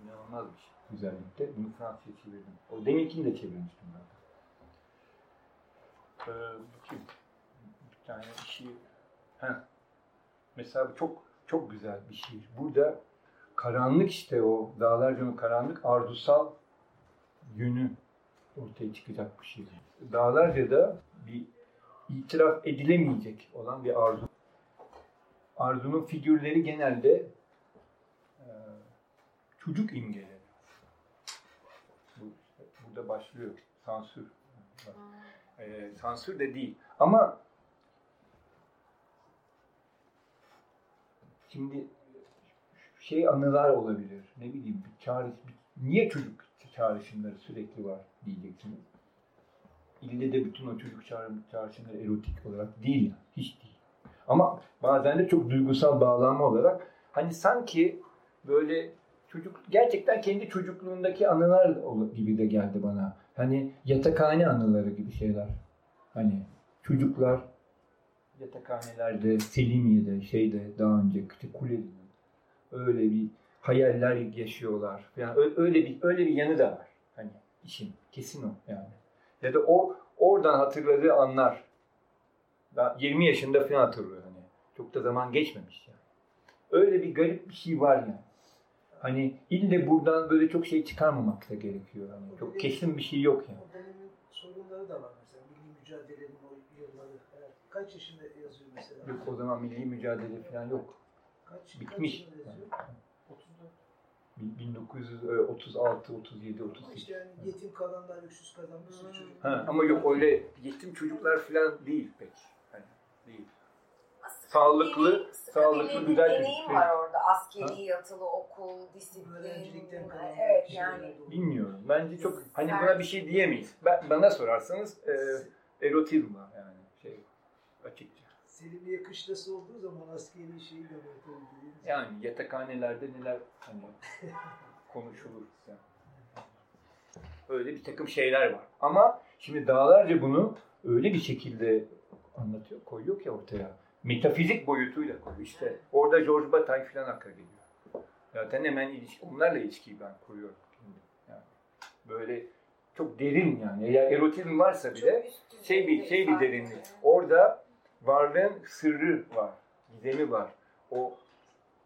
Speaker 4: İnanılmaz bir şey, güzellikte. Bunu Fransızca çevirdim. O deminkini de çevirmiştim ben. Ee. Bir tane şiir. Heh. Mesela bu çok çok güzel bir şiir. Burada karanlık işte o Dağlarca'nın karanlık arzusal yönü ortaya çıkacak bir şey. Dağlarca'da bir itiraf edilemeyecek olan bir arzu. Arzunun figürleri genelde e, çocuk imgeleri. Bu, işte burada başlıyor sansür. E, sansür de değil. Ama şimdi şey anılar olabilir. Ne bileyim bir çağrış, niye çocuk çağrışımları sürekli var diyeceksiniz. İlle de bütün o çocuk çağrı- çağrışımları erotik olarak değil yani. Hiç değil. Ama bazen de çok duygusal bağlanma olarak hani sanki böyle çocuk gerçekten kendi çocukluğundaki anılar gibi de geldi bana. Hani yatakhane anıları gibi şeyler. Hani çocuklar yatakhanelerde, Selimiye'de, şeyde daha önce Küçük Kule'de öyle bir hayaller yaşıyorlar. Yani öyle bir öyle bir yanı da var. Hani işin kesin o yani. Ya da o oradan hatırladığı anlar. Daha 20 yaşında falan hatırlıyor hani. Çok da zaman geçmemiş yani. Öyle bir garip bir şey var yani. Hani ille buradan böyle çok şey çıkarmamak da gerekiyor. Hani çok kesin bir şey yok yani.
Speaker 5: O dönemin sorunları da var mesela. Milli mücadelenin o yılları. Kaç yaşında yazıyor mesela?
Speaker 4: Yok o zaman milli mücadele falan yok.
Speaker 5: Kaç,
Speaker 4: Bitmiş.
Speaker 5: Kaç yazıyor?
Speaker 4: 1936, 37,
Speaker 5: Ama
Speaker 4: 38.
Speaker 5: işte yani yetim kalanlar, öksüz kalan bir sürü çocuk.
Speaker 4: Ha, ama yok öyle yetim çocuklar falan değil pek. Hani değil.
Speaker 3: Aslında
Speaker 4: Sağlıklı,
Speaker 3: bir-
Speaker 4: sağlıklı,
Speaker 3: bir
Speaker 4: güzel
Speaker 3: deneyim
Speaker 4: çocuk.
Speaker 3: var orada. Askeri,
Speaker 4: Ha?
Speaker 3: yatılı okul, disiplin.
Speaker 5: Öğrencilikten kalan
Speaker 3: Evet
Speaker 5: şeyler
Speaker 3: yani.
Speaker 4: Bilmiyorum. Bence çok hani buna bir şey diyemeyiz. Ben, bana sorarsanız e, erotizm var yani şey açıkça.
Speaker 5: Selimiye kışlası olduğu zaman askeri şeyi de tabii.
Speaker 4: Yani yatakhanelerde neler hani konuşulur. Yani. Öyle bir takım şeyler var. Ama şimdi dağlarca bunu öyle bir şekilde anlatıyor, koyuyor ki ortaya. Metafizik boyutuyla koyuyor. İşte orada George Bataille falan akla geliyor. Zaten hemen ilişki, onlarla ilişkiyi ben kuruyorum. Şimdi. Yani böyle çok derin yani. Eğer erotizm varsa bile şey bir şey bir derinlik. Orada varlığın sırrı var, gizemi var. O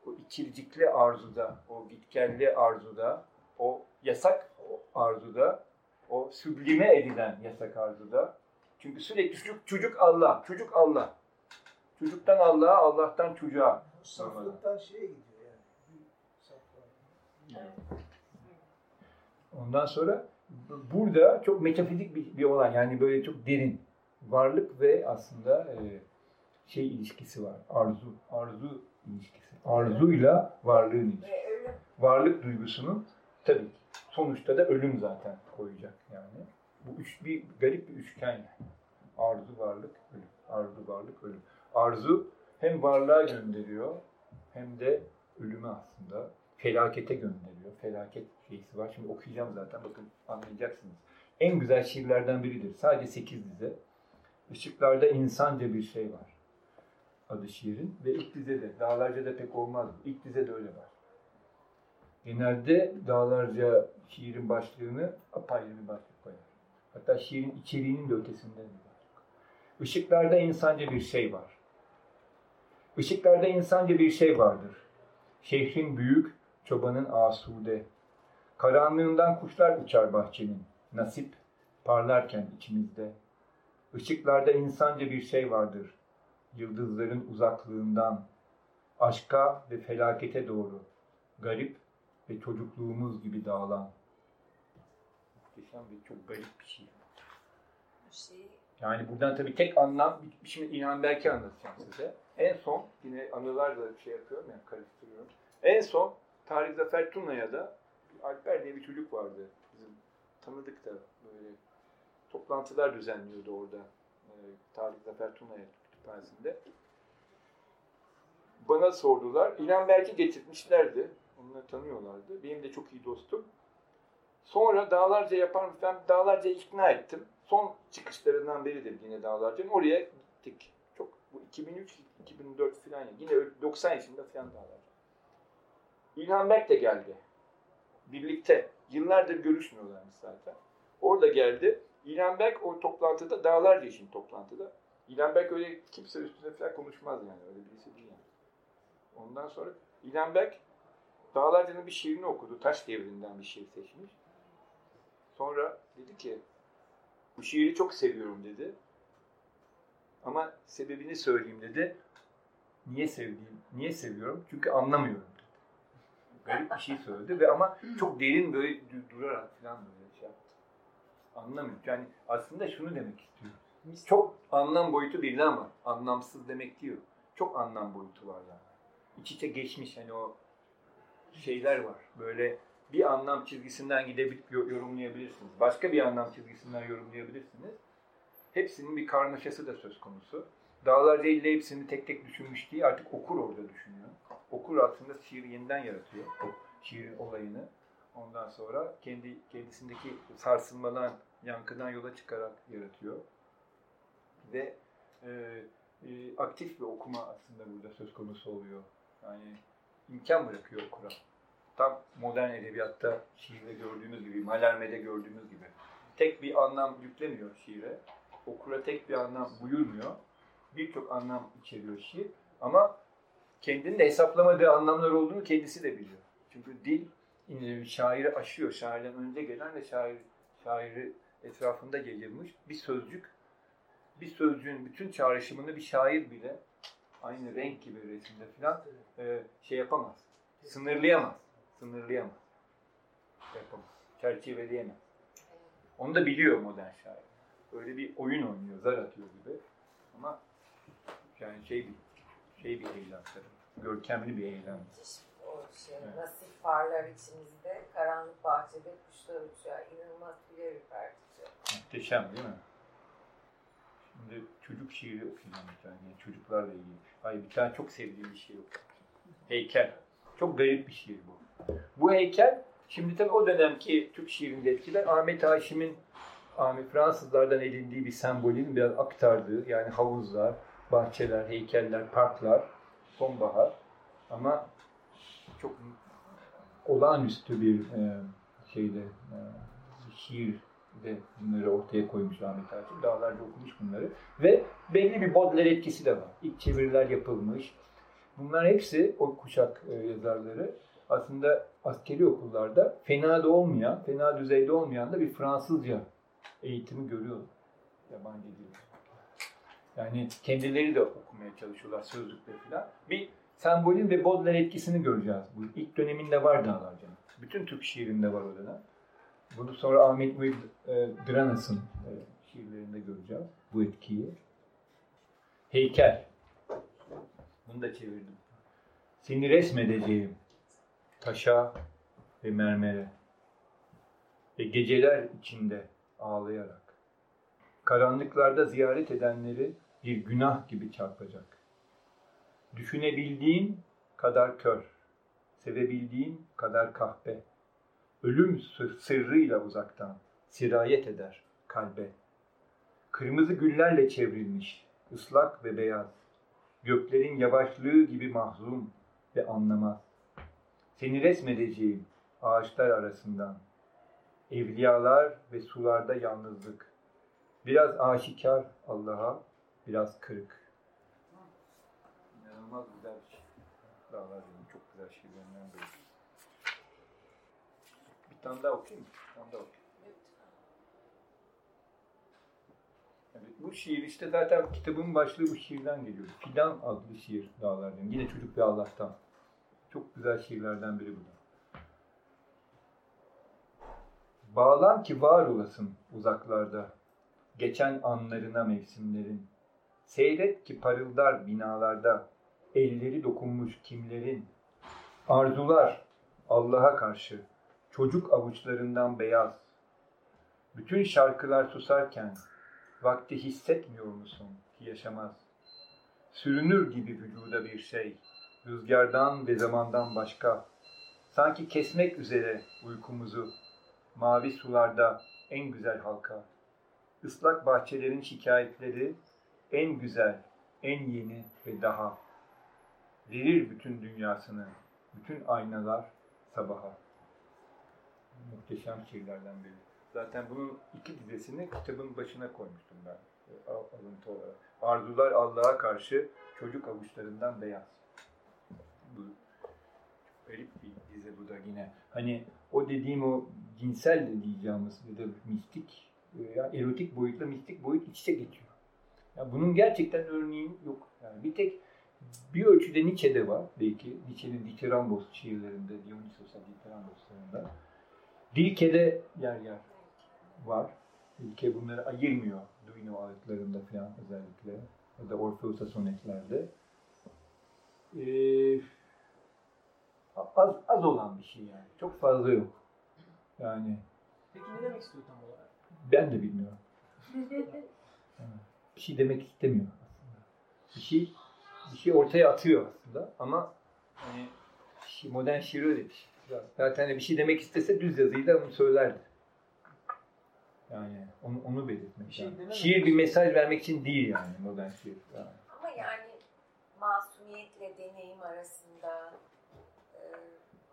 Speaker 4: o ikircikli arzuda, o gitgelli arzuda, o yasak arzuda, o süblime edilen yasak arzuda. Çünkü sürekli çocuk, çocuk Allah, çocuk Allah. Çocuktan Allah'a, Allah'tan çocuğa.
Speaker 5: Saflıktan şeye gidiyor yani.
Speaker 4: Ondan sonra bu- burada çok metafizik bir, bir olay. Yani böyle çok derin. Varlık ve aslında e, şey ilişkisi var. Arzu. Arzu ilişkisi. Arzuyla varlığın ilişkisi.
Speaker 3: Ölüm
Speaker 4: Varlık duygusunun tabii ki sonuçta da ölüm zaten koyacak yani. Bu üç, bir garip bir üçgen yani. Arzu, varlık, ölüm. Arzu, varlık, ölüm. Arzu hem varlığa gönderiyor hem de ölüme aslında felakete gönderiyor. Felaket şeysi var. Şimdi okuyacağım zaten. Bakın anlayacaksınız. En güzel şiirlerden biridir. Sadece sekiz dize. Işıklarda insanca bir şey var. Adı şiirin. Ve ilk dizede. Dağlarca da pek olmaz. İlk dizede öyle var. Genelde dağlarca şiirin başlığını apayrı bir başlık koyar. Hatta şiirin içeriğinin de ötesinde bir başlık. Işıklarda insanca bir şey var. Işıklarda insanca bir şey vardır. Şehrin büyük, çobanın asude. Karanlığından kuşlar uçar bahçenin. Nasip parlarken içimizde. Işıklarda insanca bir şey vardır. Yıldızların uzaklığından, aşka ve felakete doğru. Garip ve çocukluğumuz gibi dağılan. Muhteşem ve çok garip bir şey. Yani buradan tabii tek anlam, şimdi İlhan Berk'i anlatacağım size. En son, yine anılarla bir şey yapıyorum yani karıştırıyorum. En son Tarık Zafer Tuna'ya da Alper diye bir çocuk vardı. Bizim tanıdık da böyle toplantılar düzenliyordu orada. Ee, Tarık Zafer Tuna'ya kütüphanesinde. Bana sordular. İlhan Berk'i getirmişlerdi. Onları tanıyorlardı. Benim de çok iyi dostum. Sonra dağlarca yapar mı? Ben dağlarca ikna ettim. Son çıkışlarından biridir yine dağlarca. Oraya gittik. Çok bu 2003 2004 falan. Yine öyle 90 yaşında falan dağlarca. İlhan Berk de geldi. Birlikte. Yıllardır görüşmüyorlarmış zaten. Orada geldi. İlhan Berk o toplantıda dağlarca için toplantıda. İlhan Berk öyle kimse üstüne falan konuşmaz yani. Öyle birisi değil yani. Ondan sonra İlhan Berk Dağlarca'nın bir şiirini okudu. Taş devrinden bir şiir seçmiş. Sonra dedi ki bu şiiri çok seviyorum dedi. Ama sebebini söyleyeyim dedi. Niye sevdiğim, niye seviyorum? Çünkü anlamıyorum dedi. Garip bir şey söyledi ve ama çok derin böyle du- durarak falan böyle şey yaptı. Anlamıyor. Yani aslında şunu demek istiyor. Çok anlam boyutu belli ama anlamsız demek diyor. Çok anlam boyutu var yani. İç içe geçmiş hani o şeyler var. Böyle bir anlam çizgisinden gidebilip yo- yorumlayabilirsiniz. Başka bir anlam çizgisinden yorumlayabilirsiniz. Hepsinin bir karmaşası da söz konusu. Dağlarca ille hepsini tek tek düşünmüş değil, artık okur orada düşünüyor. Okur aslında şiiri yeniden yaratıyor, o şiirin olayını. Ondan sonra kendi kendisindeki sarsılmadan, yankıdan yola çıkarak yaratıyor. Ve e, e, aktif bir okuma aslında burada söz konusu oluyor. Yani imkan bırakıyor okura. Tam modern edebiyatta şiirde gördüğümüz gibi, Malerme'de gördüğümüz gibi. Tek bir anlam yüklemiyor şiire. Okura tek bir anlam buyurmuyor. Birçok anlam içeriyor şiir. Ama kendinin de hesaplamadığı anlamlar olduğunu kendisi de biliyor. Çünkü dil şairi aşıyor. Şairden önce gelen ve şair, şairi etrafında yayılmış bir sözcük. Bir sözcüğün bütün çağrışımını bir şair bile aynı renk gibi resimde falan e, şey yapamaz. Sınırlayamaz. Sınırlayamaz. Yapamaz. Çerçeveleyemez. Onu da biliyor modern şair. Öyle bir oyun oynuyor, zar atıyor gibi. Ama yani şey bir şey bir eylem tabii. Görkemli bir eylem.
Speaker 3: müthiş o şey.
Speaker 4: Evet.
Speaker 3: Nasip parlar içimizde, karanlık bahçede kuşlar uçuyor. İnanılmaz tüyler ürpertici.
Speaker 4: Muhteşem değil mi? Şimdi çocuk şiiri okuyacağım bir tane. Yani çocuklarla ilgili. Hayır bir tane çok sevdiğim bir şiir okuyacağım. Heykel. Çok garip bir şiir bu. Bu heykel şimdi tabii o dönemki Türk şiirinde etkiler Ahmet Haşim'in Ahmet Fransızlardan edindiği bir sembolün biraz aktardığı yani havuzlar, bahçeler, heykeller, parklar, sonbahar ama çok olağanüstü bir e, şeyde e, şiir de bunları ortaya koymuş Ahmet Hakim. Dağlarca okumuş bunları. Ve belli bir Baudelaire etkisi de var. İlk çeviriler yapılmış. Bunlar hepsi o kuşak e, yazarları aslında askeri okullarda fena da olmayan, fena düzeyde olmayan da bir Fransızca eğitimi görüyor yabancı dil. Yani kendileri de okumaya çalışıyorlar sözlükleri falan. Bir sembolün ve Baudelaire etkisini göreceğiz. Bu ilk döneminde var Dağlarca'nın. Bütün Türk şiirinde var o dönem. Bunu sonra Ahmet Muhit e, Dranas'ın e, şiirlerinde göreceğiz bu etkiyi. Heykel. Bunu da çevirdim. Seni resmedeceğim taşa ve mermere ve geceler içinde ağlayarak. Karanlıklarda ziyaret edenleri bir günah gibi çarpacak. Düşünebildiğin kadar kör, sevebildiğin kadar kahpe, ölüm sırrıyla uzaktan sirayet eder kalbe. Kırmızı güllerle çevrilmiş, ıslak ve beyaz, göklerin yavaşlığı gibi mahzun ve anlamaz. Seni resmedeceğim ağaçlar arasından, evliyalar ve sularda yalnızlık, biraz aşikar Allah'a, biraz kırık. İnanılmaz güzel bir şey. Dağlar çok güzel şiirlerinden biri. Tane daha okuyayım mı? Tane daha okuyayım. Evet, bu şiir işte zaten kitabın başlığı bu şiirden geliyor. Fidan adlı şiir Dağlar benim. Yine çocuk ve Allah'tan. Çok güzel şiirlerden biri bu. Bağlan ki var olasın uzaklarda, geçen anlarına mevsimlerin. Seyret ki parıldar binalarda, elleri dokunmuş kimlerin. Arzular Allah'a karşı, çocuk avuçlarından beyaz. Bütün şarkılar susarken, vakti hissetmiyor musun ki yaşamaz? Sürünür gibi vücuda bir şey, rüzgardan ve zamandan başka. Sanki kesmek üzere uykumuzu, mavi sularda en güzel halka. Islak bahçelerin şikayetleri en güzel, en yeni ve daha. Verir bütün dünyasını, bütün aynalar sabaha. Muhteşem şiirlerden biri. Zaten bunun iki dizesini kitabın başına koymuştum ben e, alıntı olarak. Arzular Allah'a karşı çocuk avuçlarından beyaz. Bu garip bir dize bu da yine. Hani o dediğim o cinsel de diyeceğimiz ya da mistik ya erotik boyutla mistik boyut iç içe geçiyor. Ya bunun gerçekten örneği yok. Yani bir tek bir ölçüde Nietzsche'de var belki. Nietzsche'nin Dithyrambos şiirlerinde, Dionysos'a Dithyrambos'larında. Dilke'de yer yer var. Dilke bunları ayırmıyor. Duino ağıtlarında falan özellikle. Ya da Orpheus'a sonetlerde. Ee, az, az olan bir şey yani. Çok fazla yok. Yani
Speaker 5: Peki ne demek istiyor tam olarak?
Speaker 4: ben de bilmiyorum. bir şey demek istemiyor aslında. Bir şey bir şey ortaya atıyor aslında ama hani şi- modern şiir öyle bir şey. Zaten bir şey demek istese düz yazıyla onu söylerdi. Yani onu, onu belirtmek.
Speaker 5: Bir şey
Speaker 4: yani. Şiir bir mesaj vermek için değil yani modern şiir. Yani.
Speaker 3: Ama yani masumiyetle deneyim arasında, e,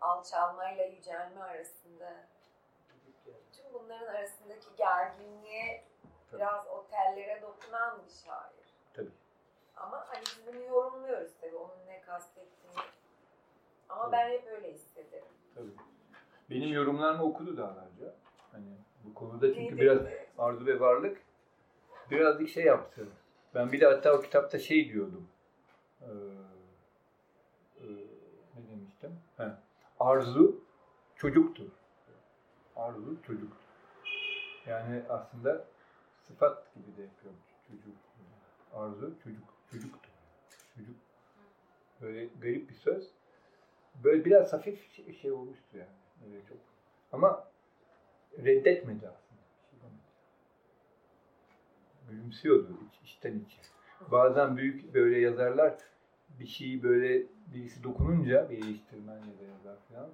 Speaker 3: alçalmayla yücelme arasında, tüm bunların arasındaki gerginliğe
Speaker 4: Tabii.
Speaker 3: biraz o tellere dokunan bir şair.
Speaker 4: Tabii.
Speaker 3: Ama hani biz bunu yorumluyoruz tabii onun ne kastettiğini. Ama
Speaker 4: Tabii.
Speaker 3: ben hep öyle hissederim.
Speaker 4: Tabii. Benim yorumlarımı okudu dağlarca. Hani bu konuda çünkü biraz arzu ve varlık birazcık şey yaptı. Ben bir de hatta o kitapta şey diyordum. Ee, e, ne demiştim? He. Arzu çocuktur. Arzu çocuktur. Yani aslında sıfat gibi de yapıyorum. Çocuk. Arzu çocuk. Çocuktur. Çocuk. Böyle garip bir söz. Böyle biraz hafif şey, şey olmuştu yani. Öyle çok. Ama reddetmedi aslında. Gülümsüyordu iç, içten içe. Bazen büyük böyle yazarlar bir şeyi böyle birisi dokununca bir eleştirmen ya da yazar falan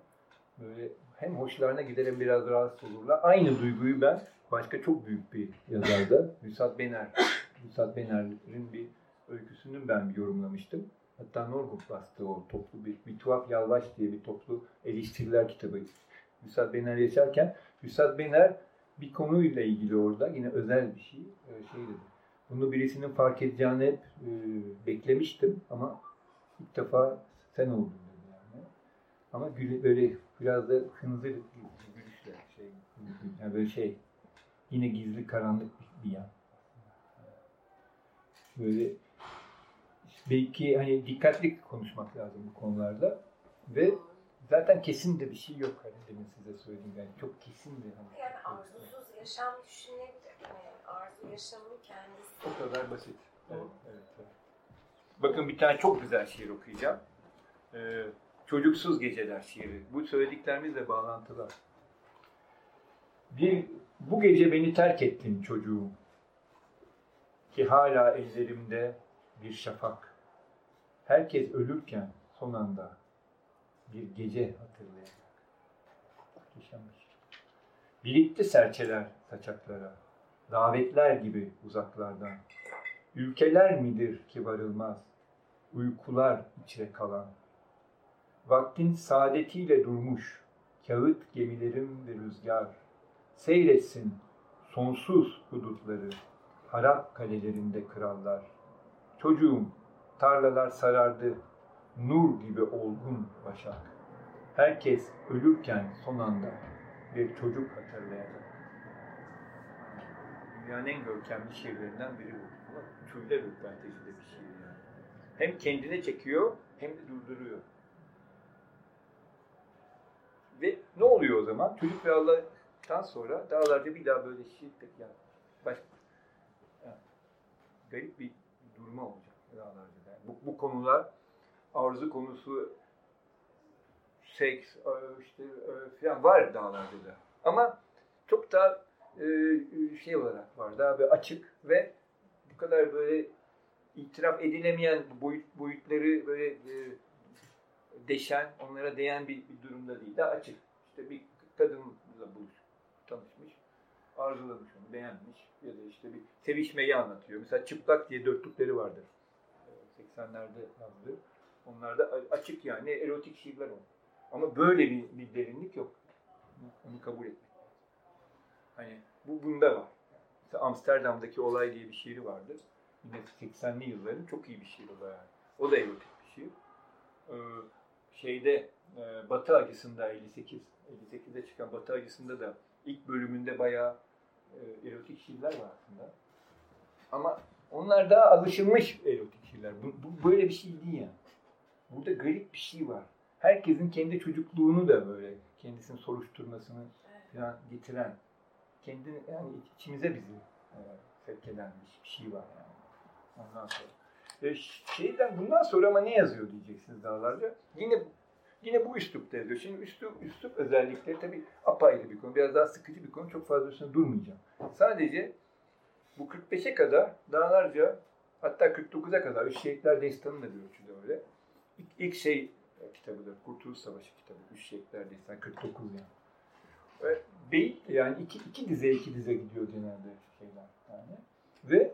Speaker 4: böyle hem hoşlarına gider hem biraz rahatsız olurlar. Aynı duyguyu ben başka çok büyük bir yazarda Müsat Bener Müsat Bener'in bir öyküsünü ben bir yorumlamıştım. Hatta Norgut bastı o toplu bir, bir tuhaf yalvaç diye bir toplu eleştiriler kitabı. Müsat Bener yaşarken Müsat Bener bir konuyla ilgili orada yine özel bir şey. e, Şey dedi. Bunu birisinin fark edeceğini hep e, beklemiştim ama ilk defa sen oldun dedi yani. Ama gül, böyle biraz da hınzır gülüşle şey, yani böyle şey yine gizli karanlık bir, bir yan. Böyle belki hani dikkatli konuşmak lazım bu konularda ve zaten kesin de bir şey yok hani demin size söylediğim yani çok kesin de hani
Speaker 3: Yani arzusuz yaşam düşünebilir mi? Arzu yaşamın kendisi.
Speaker 4: o kadar basit. Evet, evet, evet. Bakın bir tane çok güzel şiir okuyacağım. Ee, Çocuksuz Geceler şiiri. Bu söylediklerimizle bağlantılı. Bir, bu gece beni terk ettin çocuğum. Ki hala ellerimde bir şafak. Herkes ölürken son anda bir gece hatırlayacak. Muhteşem bir şey. Birikti serçeler saçaklara. Davetler gibi uzaklardan. Ülkeler midir ki varılmaz, uykular içre kalan. Vaktin saadetiyle durmuş, kağıt gemilerim ve rüzgar. Seyretsin sonsuz hudutları, harap kalelerinde krallar. Çocuğum, tarlalar sarardı, nur gibi olgun başak. Herkes ölürken son anda bir çocuk hatırlayacak. Dünyanın en görkemli şiirlerinden biri bu. Ama tüyler ürpertecide bir şiir yani. Hem kendine çekiyor hem de durduruyor. Ve ne oluyor o zaman? Çocuk ve Allah'tan sonra dağlarda bir daha böyle şiir pek yani. Başka, garip bir durma olacak dağlarda. Bu, bu konular arzu konusu seks, e, işte e, falan var dağlarda da. Ama çok daha e, şey olarak var. Daha böyle açık ve bu kadar böyle itiraf edilemeyen boyut, boyutları böyle deşen, onlara değen bir, bir durumda değil. Daha açık. İşte bir kadınla buluş, tanışmış, arzulamış onu, beğenmiş ya da işte bir sevişmeyi anlatıyor. Mesela Çıplak diye dörtlükleri vardır. 80'lerde yazdı. Onlarda açık yani erotik şiirler var. Ama böyle bir, bir derinlik yok. Onu kabul etmek. Hani bu bunda var. Mesela Amsterdam'daki olay diye bir şiiri vardır. Yine 80'li yılların çok iyi bir şiir o da yani. O da erotik bir şiir. Ee, şeyde e, Batı acısında 58 58'de çıkan Batı acısında da ilk bölümünde bayağı e, erotik şiirler var aslında. Ama onlar daha alışılmış erotik şiirler. Bu, bu böyle bir şey değil yani. Burada garip bir şey var. Herkesin kendi çocukluğunu da böyle kendisini soruşturmasını falan getiren, kendini yani içimize bizi e, sevk eden bir şey var yani. Ondan sonra. E, şeyden bundan sonra ama ne yazıyor diyeceksiniz dağlarca. Yine yine bu üslupta yazıyor. Şimdi üslup, üslup özellikleri tabii apayrı bir konu. Biraz daha sıkıcı bir konu. Çok fazla üstüne durmayacağım. Sadece bu 45'e kadar dağlarca hatta 49'a kadar Üç Şehitler Destanı da bir ölçüde öyle. İlk, ilk şey kitabıdır. Kurtuluş Savaşı kitabı. Üç Şehitler Destanı 49 yani. Ve beyit yani iki, iki dize iki dize gidiyor genelde şeyler yani. Ve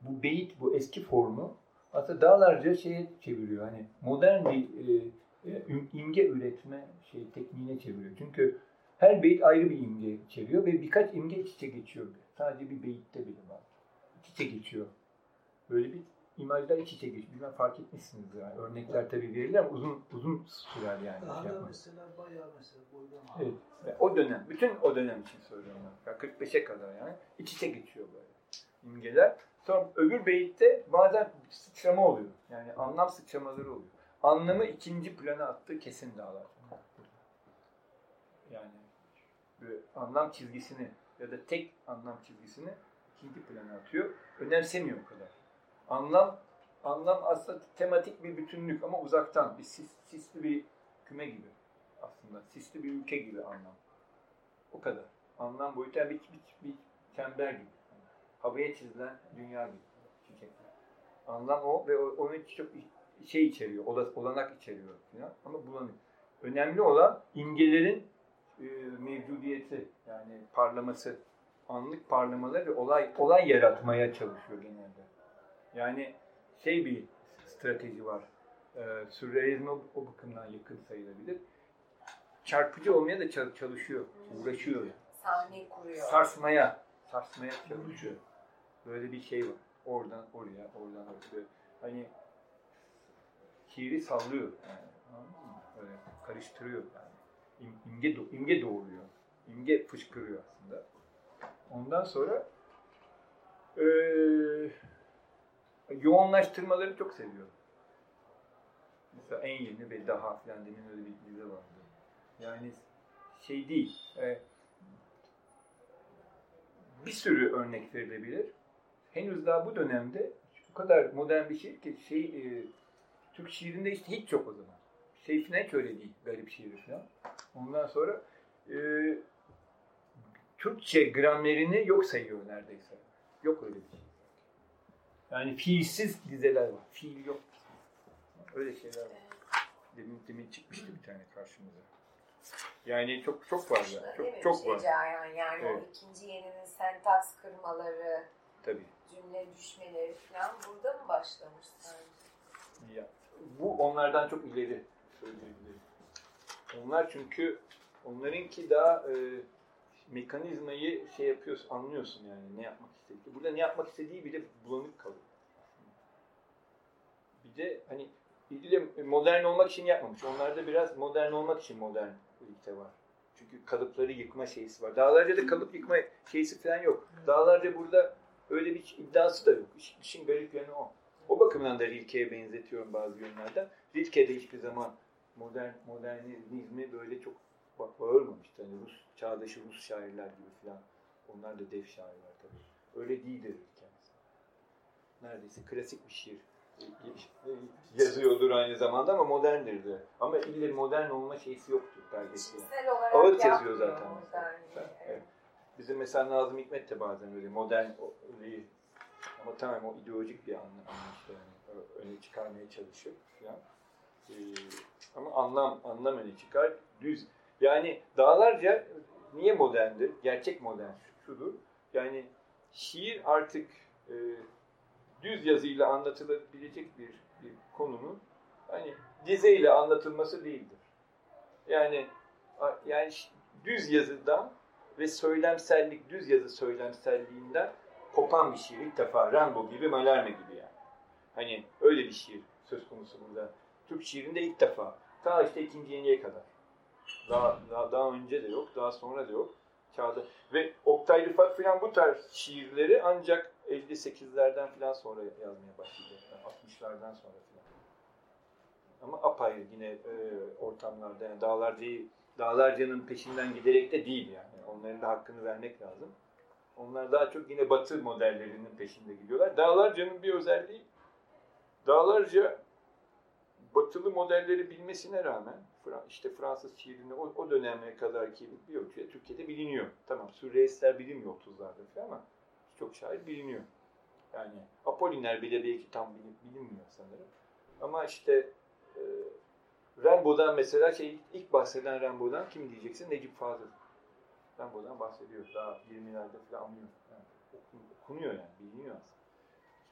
Speaker 4: bu beyit, bu eski formu aslında dağlarca şeye çeviriyor. Hani modern bir e, e, imge üretme şey tekniğine çeviriyor. Çünkü her beyit ayrı bir imge içeriyor ve birkaç imge iç içe geçiyor. Sadece bir beyitte bile var. İç içe geçiyor. Böyle bir imajlar iç içe geçiyor. Bilmem fark etmişsiniz yani. Örnekler tabii verilir ama uzun uzun sürer yani.
Speaker 5: Daha
Speaker 4: şey
Speaker 5: da
Speaker 4: yapmak.
Speaker 5: mesela bayağı mesela boydan
Speaker 4: Evet. Ve o dönem, bütün o dönem için söylüyorum. Yani 45'e kadar yani iç içe geçiyor böyle imgeler. Sonra öbür beyitte bazen sıçrama oluyor. Yani anlam sıçramaları oluyor. Anlamı ikinci plana attığı kesin dağlar. Yani anlam çizgisini ya da tek anlam çizgisini ikinci plana atıyor. Önemsemiyor o kadar. Anlam anlam aslında tematik bir bütünlük ama uzaktan bir sis, sisli bir küme gibi aslında. Sisli bir ülke gibi anlam. O kadar. Anlam boyutu yani bir, bir, bir çember gibi. Havaya çizilen dünya gibi. Çiçekler. Anlam o ve onun çok şey içeriyor, ola- olanak içeriyor falan. ama bulanık. Önemli olan imgelerin e, mevcudiyeti yani parlaması, anlık parlamaları ve olay olay yaratmaya çalışıyor genelde. Yani şey bir strateji var. E, sürrealizme o, o bakımdan yakın sayılabilir. Çarpıcı olmaya da çal- çalışıyor, uğraşıyor.
Speaker 3: Sahne kuruyor.
Speaker 4: sarsmaya, sarsmaya çalışıyor. Böyle bir şey var. Oradan oraya, oradan oraya. Hani şiiri sallıyor yani. Böyle karıştırıyor yani. İm, imge, imge doğuruyor. İmge fışkırıyor aslında. Ondan sonra eee yoğunlaştırmaları çok seviyorum. Mesela en yeni ve daha filan demin öyle bir dizi vardı. Yani şey değil. e, bir sürü örnek verilebilir. Henüz daha bu dönemde bu kadar modern bir şiir ki şey e, Türk şiirinde işte hiç yok o zaman. Şey falan hiç öyle değil. Garip şiiri falan. Ondan sonra e, Türkçe gramerini yok sayıyor neredeyse. Yok öyle bir şey. Yani fiilsiz dizeler var. Fiil yok. Öyle şeyler var. Demin, demin çıkmıştı bir tane karşımıza. Yani çok çok var ya.
Speaker 3: Değil mi?
Speaker 4: Çok çok
Speaker 3: Bir
Speaker 4: var.
Speaker 3: şey Cayan. Yani
Speaker 4: Evet.
Speaker 3: o ikinci yeninin sentaks kırmaları,
Speaker 4: Tabii.
Speaker 3: cümle düşmeleri falan burada mı başlamış sence?
Speaker 4: Ya, bu onlardan çok ileri söyleyebilirim. Onlar çünkü onlarınki daha e, mekanizmayı şey yapıyorsun, anlıyorsun yani ne yapmak istediği. Burada ne yapmak istediği bile bulanık kalıyor. Bir de hani ilgili modern olmak için yapmamış. Onlarda biraz modern olmak için modernlikte var. Çünkü kalıpları yıkma şeysi var. Dağlarca da kalıp yıkma şeysi falan yok. Dağlarca burada öyle bir iddiası da yok. İş- İşin garip yanı o. O bakımdan da Rilke'ye benzetiyorum bazı yönlerden. Rilke de hiçbir zaman modern modernizmi böyle çok bak bağırmamıştı. Hani Rus, çağdaşı Rus şairler gibi falan. Onlar da dev şairler tabii. Öyle değildir mesela. Neredeyse klasik bir şiir yazıyordur aynı zamanda ama moderndir de. Ama ille modern olma şeysi yoktur
Speaker 3: olarak
Speaker 4: Ağıt yazıyor zaten
Speaker 3: modernliği.
Speaker 4: Evet. Bizim mesela Nazım Hikmet de bazen öyle modern öyle ama tamam o ideolojik bir anlam anlayışla yani öne çıkarmaya çalışıyor falan. Ee, ama anlam anlam öne çıkar. Düz yani dağlarca niye moderndir? Gerçek modern şu- şudur. Yani şiir artık e, düz yazıyla anlatılabilecek bir, bir konunun hani dizeyle anlatılması değildir. Yani yani düz yazıdan ve söylemsellik, düz yazı söylemselliğinden kopan bir şiir ilk defa Rambo gibi, Malarme gibi yani. Hani öyle bir şiir söz konusu burada. Türk şiirinde ilk defa. Ta işte ikinci yeniye kadar. Daha, daha, daha önce de yok, daha sonra da yok. Çağda. Ve Oktay Rıfat falan bu tarz şiirleri ancak 58'lerden falan sonra yazmaya başladı. Yani 60'lardan sonra falan. Ama apayrı yine e, ortamlarda yani dağlarcayı Dağlarca'nın peşinden giderek de değil yani. Onların da hakkını vermek lazım. Onlar daha çok yine Batı modellerinin peşinde gidiyorlar. Dağlarca'nın bir özelliği, Dağlarca batılı modelleri bilmesine rağmen işte Fransız şiirini o, o döneme kadar ki bir ölçüde Türkiye'de biliniyor. Tamam sürrealistler bilinmiyor 30'larda falan ama çok şair biliniyor. Yani Apolliner bile belki tam bilin- bilinmiyor sanırım. Ama işte e, Rambo'dan mesela şey ilk bahseden Rambo'dan kim diyeceksin? Necip Fazıl. Rambo'dan bahsediyor. Daha 20'lerde falan anlıyor. Yani okun- okunuyor yani, biliniyor aslında.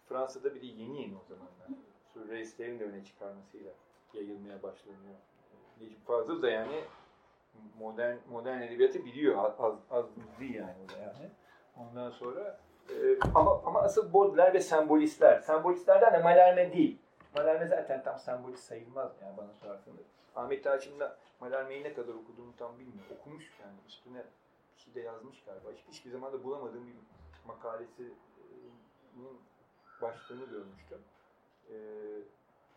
Speaker 4: Fransa'da bir de yeni yeni o zamanlar. Sürrealistlerin de öne çıkarmasıyla yayılmaya başlanıyor. Necip Fazıl da yani modern modern edebiyatı biliyor. Az, az, değil yani o da yani. Ondan sonra e, ama ama asıl Baudelaire ve sembolistler. Sembolistlerden de Mallarmé değil. Mallarmé zaten tam sembolist sayılmaz yani bana sorarsanız. Ahmet Haşim'le Mallarmé'yi ne kadar okuduğunu tam bilmiyorum. Okumuş yani üstüne bir şey de yazmış galiba. Hiç, hiçbir zaman da bulamadığım bir makalesinin başlığını görmüştüm. Ee,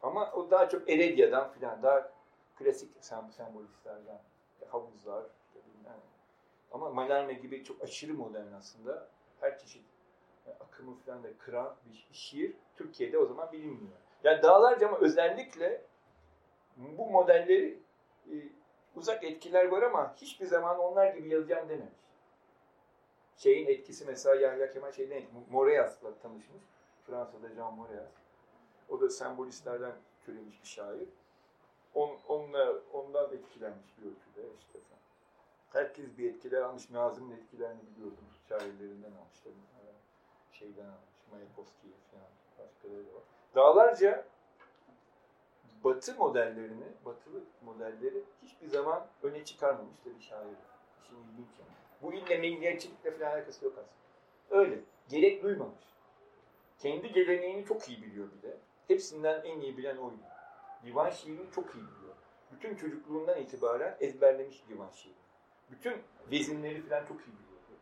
Speaker 4: ama o daha çok Eredia'dan filan daha klasik sem sembolistlerden. Havuzlar, bilmem. Ama Mallarmé gibi çok aşırı modern aslında. Her çeşit yani akımı falan da kıran bir şiir Türkiye'de o zaman bilinmiyor. Yani dağlarca ama özellikle bu modelleri e, uzak etkiler var ama hiçbir zaman onlar gibi yazacağım dememiş. Şeyin etkisi mesela Yahya Kemal şeyden Moreas'la tanışmış. Fransa'da Jean Moreas. O da sembolistlerden türemiş bir şair. On, onunla, ondan etkilenmiş bir ölçüde işte. Herkes bir etkiler almış. Nazım'ın etkilerini biliyordum. Şairlerinden almış. tabii. Ee, Şeyden almış. Mayakovski'yi falan. Başkaları da var. Dağlarca batı modellerini, batılı modelleri hiçbir zaman öne çıkarmamış da bir şair. İşin ilginç yani. Bu ille milliyetçilikle falan alakası yok aslında. Öyle. Gerek duymamış. Kendi geleneğini çok iyi biliyor bir de. Hepsinden en iyi bilen oydu. Divan şiirini çok iyi biliyor. Bütün çocukluğundan itibaren ezberlemiş divan şiirini. Bütün vezinleri falan çok iyi biliyordu.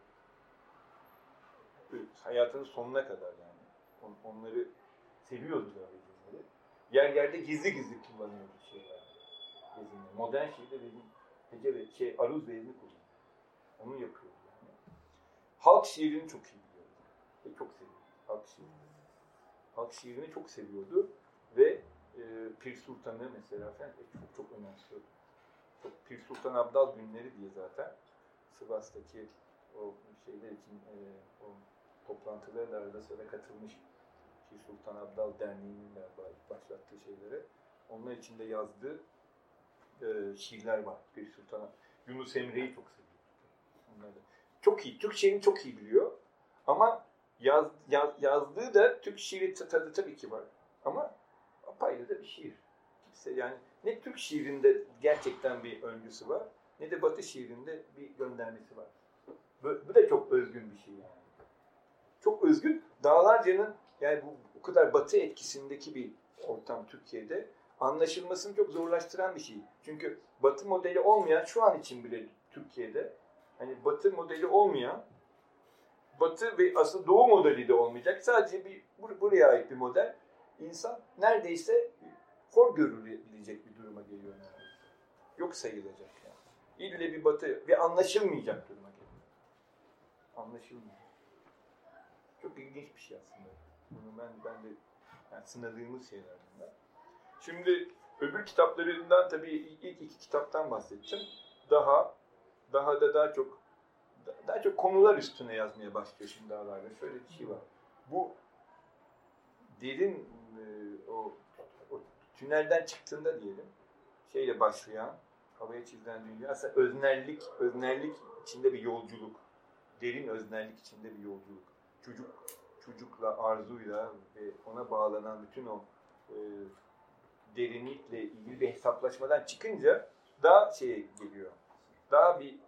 Speaker 4: Hayatının sonuna kadar yani. On- Onları seviyordu da vezinleri. Yer yerde gizli gizli kullanıyordu şeyler. Vezinleri. Modern şiirde vezin, hece ve şey, aruz vezini kullanıyor. Onu yapıyordu yani. Halk şiirini çok iyi biliyordu. Ve çok seviyordu halk şiirini. Halk şiirini çok seviyordu ve e, Pir Sultan'ı mesela falan çok çok önemsiyordu. Çok Pir Sultan Abdal günleri diye zaten Sivas'taki o şeyler için e, o toplantılara da arada sırada katılmış Pir Sultan Abdal Derneği'nin de başlattığı şeylere onlar içinde yazdığı e, şiirler var Pir Sultan Yunus Emre'yi çok seviyor. Onları. Çok iyi. Türkçe'ni çok iyi biliyor. Ama yaz, yaz, yazdığı da Türk şiiri tadı tabii ki var. Ama apayrı da bir şiir. Kimse yani ne Türk şiirinde gerçekten bir öncüsü var ne de Batı şiirinde bir göndermesi var. Bu, bu da çok özgün bir şey yani. Çok özgün. Dağlarca'nın yani bu, bu kadar Batı etkisindeki bir ortam Türkiye'de anlaşılmasını çok zorlaştıran bir şey. Çünkü Batı modeli olmayan şu an için bile Türkiye'de hani Batı modeli olmayan Batı ve aslında Doğu modeli de olmayacak. Sadece bir bur- buraya ait bir model. İnsan neredeyse hor görülebilecek bir duruma geliyor neredeyse. Yok sayılacak yani. İlle bir Batı ve anlaşılmayacak duruma geliyor. Anlaşılmıyor. Çok ilginç bir şey aslında. Bunu ben ben de yani sınadığımız şeyler bunlar. Şimdi öbür kitaplarından tabii ilk iki kitaptan bahsettim. Daha daha da daha çok daha çok konular üstüne yazmaya başlıyor şimdi dağlarda. Şöyle bir şey var. Bu derin e, o, o tünelden çıktığında diyelim şeyle başlayan havaya çizilen dünya aslında öznerlik, öznerlik içinde bir yolculuk. Derin öznerlik içinde bir yolculuk. Çocuk çocukla, arzuyla ve ona bağlanan bütün o e, derinlikle ilgili bir hesaplaşmadan çıkınca daha şeye geliyor. Daha bir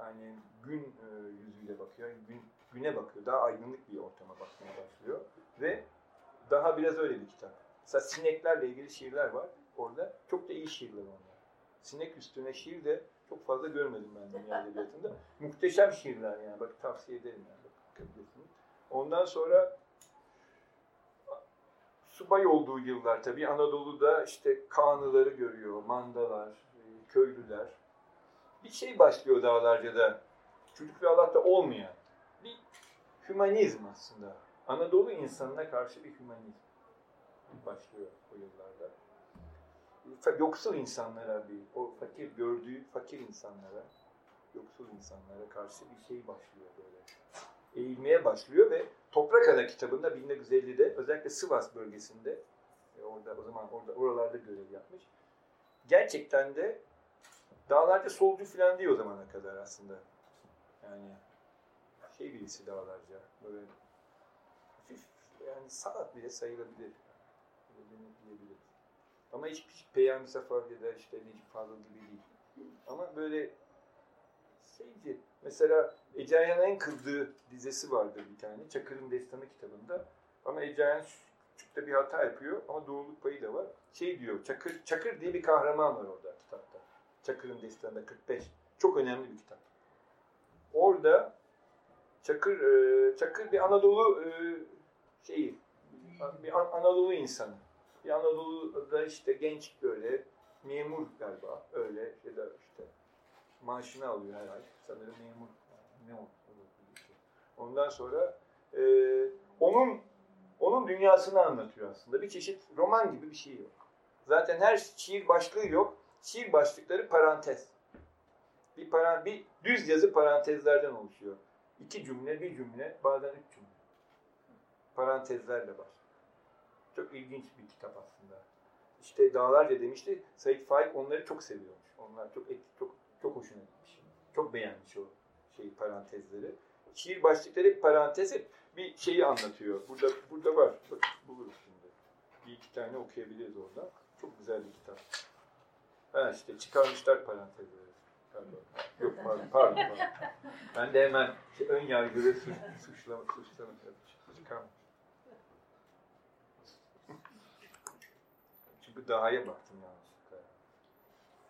Speaker 4: yani gün e, yüzüyle bakıyor, gün, güne bakıyor. Daha aydınlık bir ortama bakmaya başlıyor. Ve daha biraz öyle bir kitap. Mesela sineklerle ilgili şiirler var orada. Çok da iyi şiirler onlar. Sinek üstüne şiir de çok fazla görmedim ben dünya edebiyatında. Muhteşem şiirler yani. Bak tavsiye ederim yani. Bakabilirsiniz. Ondan sonra subay olduğu yıllar tabii Anadolu'da işte Kanıları görüyor, mandalar, e, köylüler. Bir şey başlıyor dağlarca'da. Çocuk ve Allah'ta olmayan. Bir hümanizm aslında. Anadolu insanına karşı bir hümanizm başlıyor o yıllarda. Yoksul insanlara bir, o fakir gördüğü fakir insanlara, yoksul insanlara karşı bir şey başlıyor böyle. Eğilmeye başlıyor ve Toprak Ana kitabında 1950'de özellikle Sivas bölgesinde e, orada o zaman orada oralarda görev yapmış. Gerçekten de dağlarca solcu falan değil o zamana kadar aslında. Yani şey birisi dağlarca böyle hafif yani saat bile sayılabilir. Öyle diyebiliriz. Ama hiçbir Peyami Safavi'de işte Necip Fazıl gibi değil. Ama böyle şeyci. Mesela Ece Ayhan'ın en kızdığı dizesi vardır bir tane. Çakır'ın Destanı kitabında. Ama Ece Ayhan küçükte bir hata yapıyor ama doğruluk payı da var. Şey diyor, Çakır, Çakır diye bir kahraman var orada kitapta. Çakır'ın Destanı'nda 45. Çok önemli bir kitap. Orada Çakır, e, Çakır bir Anadolu e, şeyi, bir An- Anadolu insanı. Bir Anadolu'da işte genç böyle memur galiba öyle ya da işte maaşını alıyor her ay. Sanırım memur. Ne şey. Ondan sonra e, onun onun dünyasını anlatıyor aslında. Bir çeşit roman gibi bir şey yok. Zaten her şiir başlığı yok. Şiir başlıkları parantez. Bir, paran, bir düz yazı parantezlerden oluşuyor. İki cümle, bir cümle, bazen üç cümle. Parantezlerle başlıyor. Çok ilginç bir kitap aslında. İşte Dağlarca demişti, Said Faik onları çok seviyormuş. Onlar çok çok çok hoşuna gitmiş. Çok beğenmiş o şey parantezleri. Şiir başlıkları parantez hep bir şeyi anlatıyor. Burada burada var. Bak buluruz şimdi. Bir iki tane okuyabiliriz orada. Çok güzel bir kitap. Ha işte çıkarmışlar parantezleri. Pardon. Yok pardon, pardon. pardon. Ben de hemen şey, ön yargılı suç, suçlama, suçlama çıkarım. Çünkü dahaya baktım yanlışlıkla.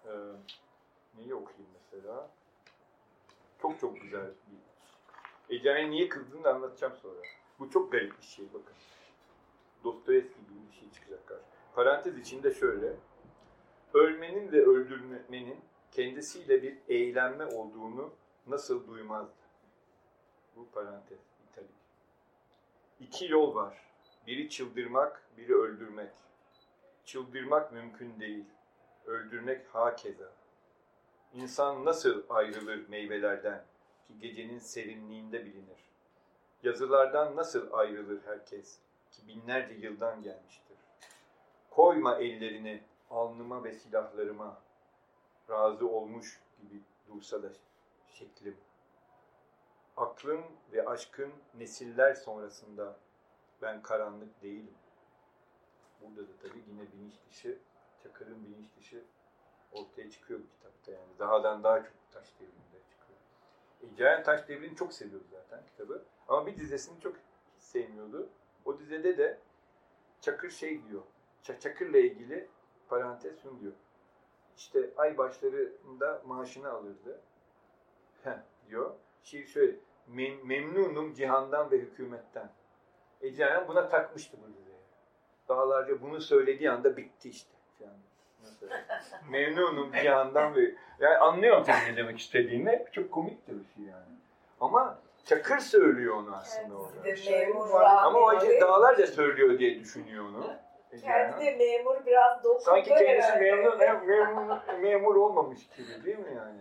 Speaker 4: Ee, neyi okuyayım mesela? Çok çok güzel bir... Ece'ye niye kızdığını da anlatacağım sonra. Bu çok garip bir şey bakın. Dostoyevski gibi bir şey çıkacak karşı. Parantez içinde şöyle. Ölmenin ve öldürmenin kendisiyle bir eğlenme olduğunu nasıl duymazdı? Bu parantez, italik. İki yol var. Biri çıldırmak, biri öldürmek. Çıldırmak mümkün değil. Öldürmek hakeza. İnsan nasıl ayrılır meyvelerden ki gecenin serinliğinde bilinir? Yazılardan nasıl ayrılır herkes ki binlerce yıldan gelmiştir? Koyma ellerini alnıma ve silahlarıma, razı olmuş gibi dursa da şeklim. Aklın ve aşkın nesiller sonrasında ben karanlık değilim. Burada da tabii yine bilinç dışı, Çakır'ın bilinç dışı ortaya çıkıyor bu kitapta yani. Dahadan daha çok taş devrinde çıkıyor. E, Ceren Taş Devri'ni çok seviyordu zaten kitabı. Ama bir dizesini çok sevmiyordu. O dizede de Çakır şey diyor. Çakır'la ilgili parantez şunu diyor. İşte ay başlarında maaşını alırdı. Heh, diyor. Şiir şöyle. Mem memnunum cihandan ve hükümetten. Ece buna takmıştı bu diziye. Dağlarca bunu söylediği anda bitti işte. Yani, memnunum cihandan ve yani anlıyorum tabii ne demek istediğini. Çok komik de bir şey yani. Ama Çakır söylüyor onu aslında orada.
Speaker 3: Memur
Speaker 4: Ama o Ece dağlarca söylüyor diye düşünüyor onu.
Speaker 3: Kendi de memur biraz dokundu
Speaker 4: Sanki kendisi
Speaker 3: herhalde.
Speaker 4: memnun, mem- memnun, memur olmamış gibi değil mi yani?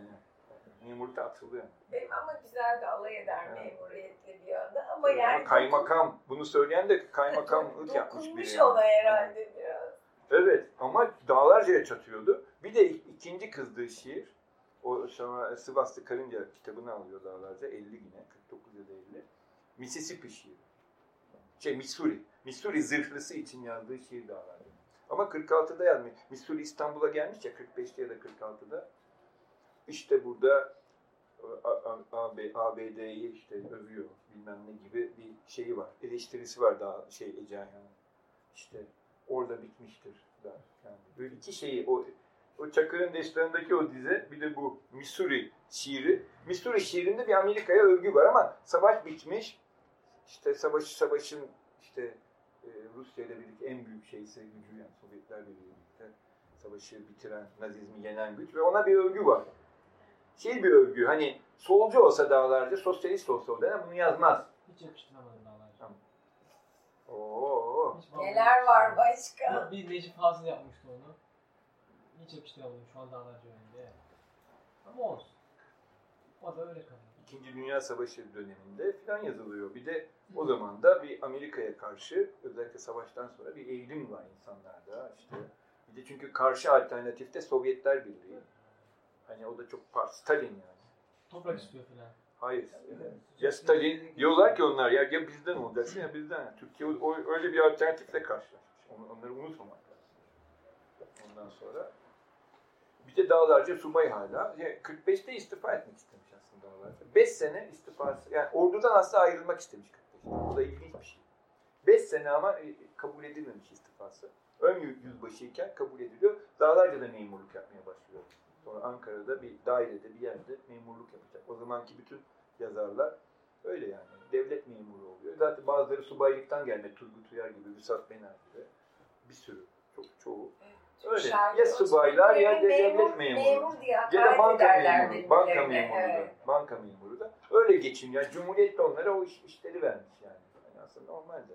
Speaker 4: Memurda atılıyor.
Speaker 3: Benim ama güzel de alay eder
Speaker 4: Evet.
Speaker 3: memuriyetle bir anda ama
Speaker 4: Ama
Speaker 3: yani
Speaker 4: kaymakam, bunu söyleyen de kaymakamlık yapmış biri.
Speaker 3: dokunmuş ona herhalde biraz.
Speaker 4: Evet ama dağlarca çatıyordu. Bir de ikinci kızdığı şiir, o sonra Sivaslı Karınca kitabını alıyor dağlarca, 50 yine, 49 ya da 50. Mississippi şiiri. Şey Missouri. Missouri zırhlısı için yazdığı şiir dağlarca. Ama 46'da yazmış. Missouri İstanbul'a gelmiş ya 45'te ya da 46'da. İşte burada ABD'yi işte övüyor bilmem ne gibi bir şeyi var. Eleştirisi var daha şey Ece Ayhan'ın. İşte orada bitmiştir der. Yani böyle iki şeyi o o Çakır'ın destanındaki o dize bir de bu Missouri şiiri. Missouri şiirinde bir Amerika'ya övgü var ama savaş bitmiş. İşte savaşı savaşın işte e, Rusya ile birlikte en büyük şeyse gücü yani Sovyetler Birliği birlikte savaşı bitiren, Nazizmi yenen güç ve ona bir övgü var. Şey bir övgü hani solcu olsa dağlarca, sosyalist olsa o dönem bunu yazmaz.
Speaker 6: Hiç yakıştıramadım dağlarca.
Speaker 4: Tamam. Oo.
Speaker 3: Neler var başka?
Speaker 6: Bir Necip Fazıl yapmıştı onu. Hiç yakıştıramadım şu an dağlarca önünde. Ama olsun. O da öyle kalıyor.
Speaker 4: İkinci Dünya Savaşı döneminde filan yazılıyor. Bir de o zaman da bir Amerika'ya karşı özellikle savaştan sonra bir eğilim var insanlarda. İşte bir de çünkü karşı alternatifte Sovyetler Birliği. Hani o da çok par Stalin yani.
Speaker 6: Toprak istiyor filan.
Speaker 4: Hayır. Ya Stalin diyorlar ki onlar ya, ya bizden olacaksın ya bizden. Türkiye o, öyle bir alternatifle karşılaşmış. On- Onları unutmamak lazım. Ondan sonra bir de dağlarca subay hala. Ya 45'te istifa etmek istemiş aslında dağlarca. 5 sene istifası. Yani ordudan aslında ayrılmak istemiş 45'te. Bu da ilginç bir şey. 5 sene ama e, kabul edilmemiş istifası. Ön yü- yüzbaşıyken kabul ediliyor. Dağlarca da memurluk yapmaya başlıyor. Sonra Ankara'da bir dairede bir yerde memurluk yapacak. O zamanki bütün yazarlar öyle yani. Devlet memuru oluyor. Zaten bazıları subaylıktan gelme. Turgut Uyar gibi, Vüsat Bener gibi. Bir sürü. Çok çoğu. Öyle. Ya subaylar ya devlet memuru.
Speaker 3: Memur diye
Speaker 4: Ya da banka memuru. Banka memuru da.
Speaker 3: Evet.
Speaker 4: Banka memuru da. Öyle geçin. Yani Cumhuriyet de onlara o iş, işleri vermiş yani. yani aslında normal de.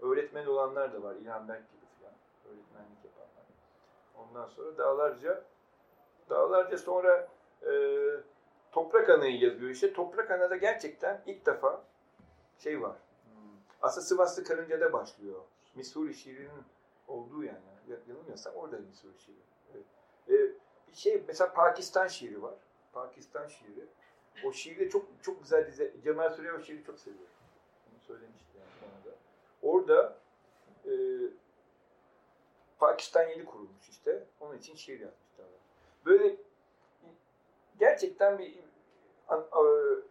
Speaker 4: Öğretmen olanlar da var. İlhan Berk gibi falan. Öğretmenlik yapanlar. Ondan sonra dağlarca dağlarca sonra e, Toprak Ana'yı yazıyor işte. Toprak Ana'da gerçekten ilk defa şey var. Hmm, Aslında Sivaslı Karınca'da başlıyor. Missouri şiirinin olduğu yani. Ya- Yanılmıyorsam orada Missouri şiiri. Evet. E, bir şey mesela Pakistan şiiri var. Pakistan şiiri. O şiirde çok çok güzel dize. Cemal Süreya o şiiri çok seviyor. Onu söylemişti yani bana da. Orada e, Pakistan yeni kurulmuş işte. Onun için şiir yazmışlar. Böyle gerçekten bir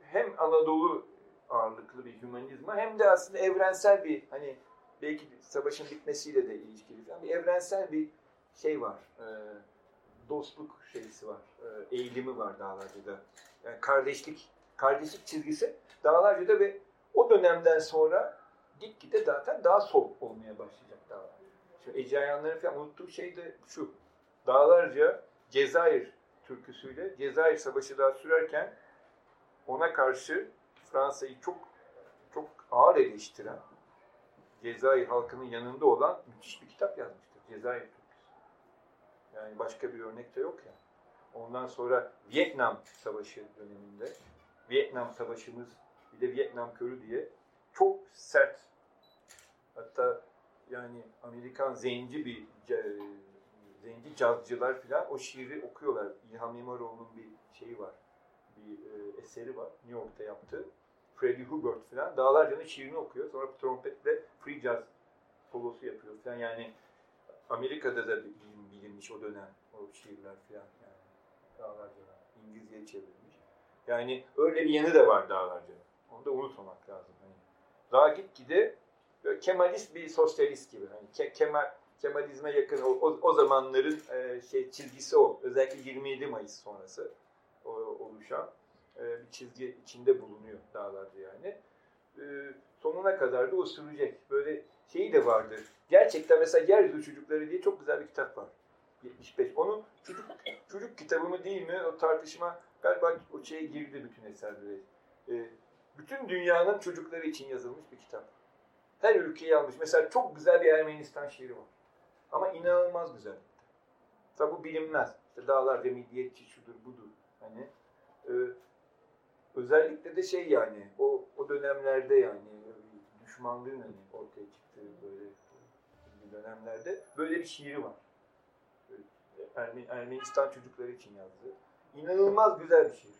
Speaker 4: hem Anadolu ağırlıklı bir hümanizma hem de aslında evrensel bir hani belki savaşın bitmesiyle de ilişkili falan bir evrensel bir şey var. E, dostluk şeysi var. E, eğilimi var Dağlarca'da. Yani kardeşlik kardeşlik çizgisi Dağlarca'da ve o dönemden sonra gitgide zaten daha sol olmaya başlayacak dağlar. Şu Ece Ayanların falan unuttuğu şey de şu. Dağlarca Cezayir türküsüyle Cezayir Savaşı daha sürerken ona karşı Fransa'yı çok çok ağır eleştiren Cezayir halkının yanında olan müthiş bir kitap yazmıştır. Cezayir türküsü. Yani başka bir örnek de yok ya. Ondan sonra Vietnam Savaşı döneminde Vietnam Savaşımız bir de Vietnam Körü diye çok sert hatta yani Amerikan zenci bir ce- zenci cazcılar falan o şiiri okuyorlar. İlham İmamoğlu'nun bir şeyi var. Bir e, eseri var. New York'ta yaptığı. Freddie Hubbard falan Dağlarca'nın şiirini okuyor. Sonra trompetle free jazz solosu yapıyor falan. Yani Amerika'da da bilin- bilinmiş o dönem o şiirler falan. Yani Dağlarca'dan. İngilizceye çevrilmiş. Yani öyle bir yanı da var Dağlarca'nın. Onu da unutmamak lazım. Hani daha gitgide böyle Kemalist bir sosyalist gibi. Hani Ke- Kemal Kemalizme yakın o, o, o zamanların e, şey çizgisi o. Özellikle 27 Mayıs sonrası o, oluşan e, bir çizgi içinde bulunuyor dağlarda yani. E, sonuna kadar da o sürecek. Böyle şeyi de vardır. Gerçekten mesela Yeryüzü Çocukları diye çok güzel bir kitap var. 75. Onun çocuk, çocuk kitabı mı değil mi o tartışma galiba o şeye girdi bütün eserleri. E, bütün dünyanın çocukları için yazılmış bir kitap. Her ülkeyi almış. Mesela çok güzel bir Ermenistan şiiri var. Ama inanılmaz güzel. Tabi bu bilinmez. İşte dağlar ve milliyetçi şudur budur. Hani e, özellikle de şey yani o o dönemlerde yani düşmanlığın hani ortaya çıktığı böyle dönemlerde böyle bir şiiri var. Erme- Ermenistan çocukları için yazdığı. İnanılmaz güzel bir şiir.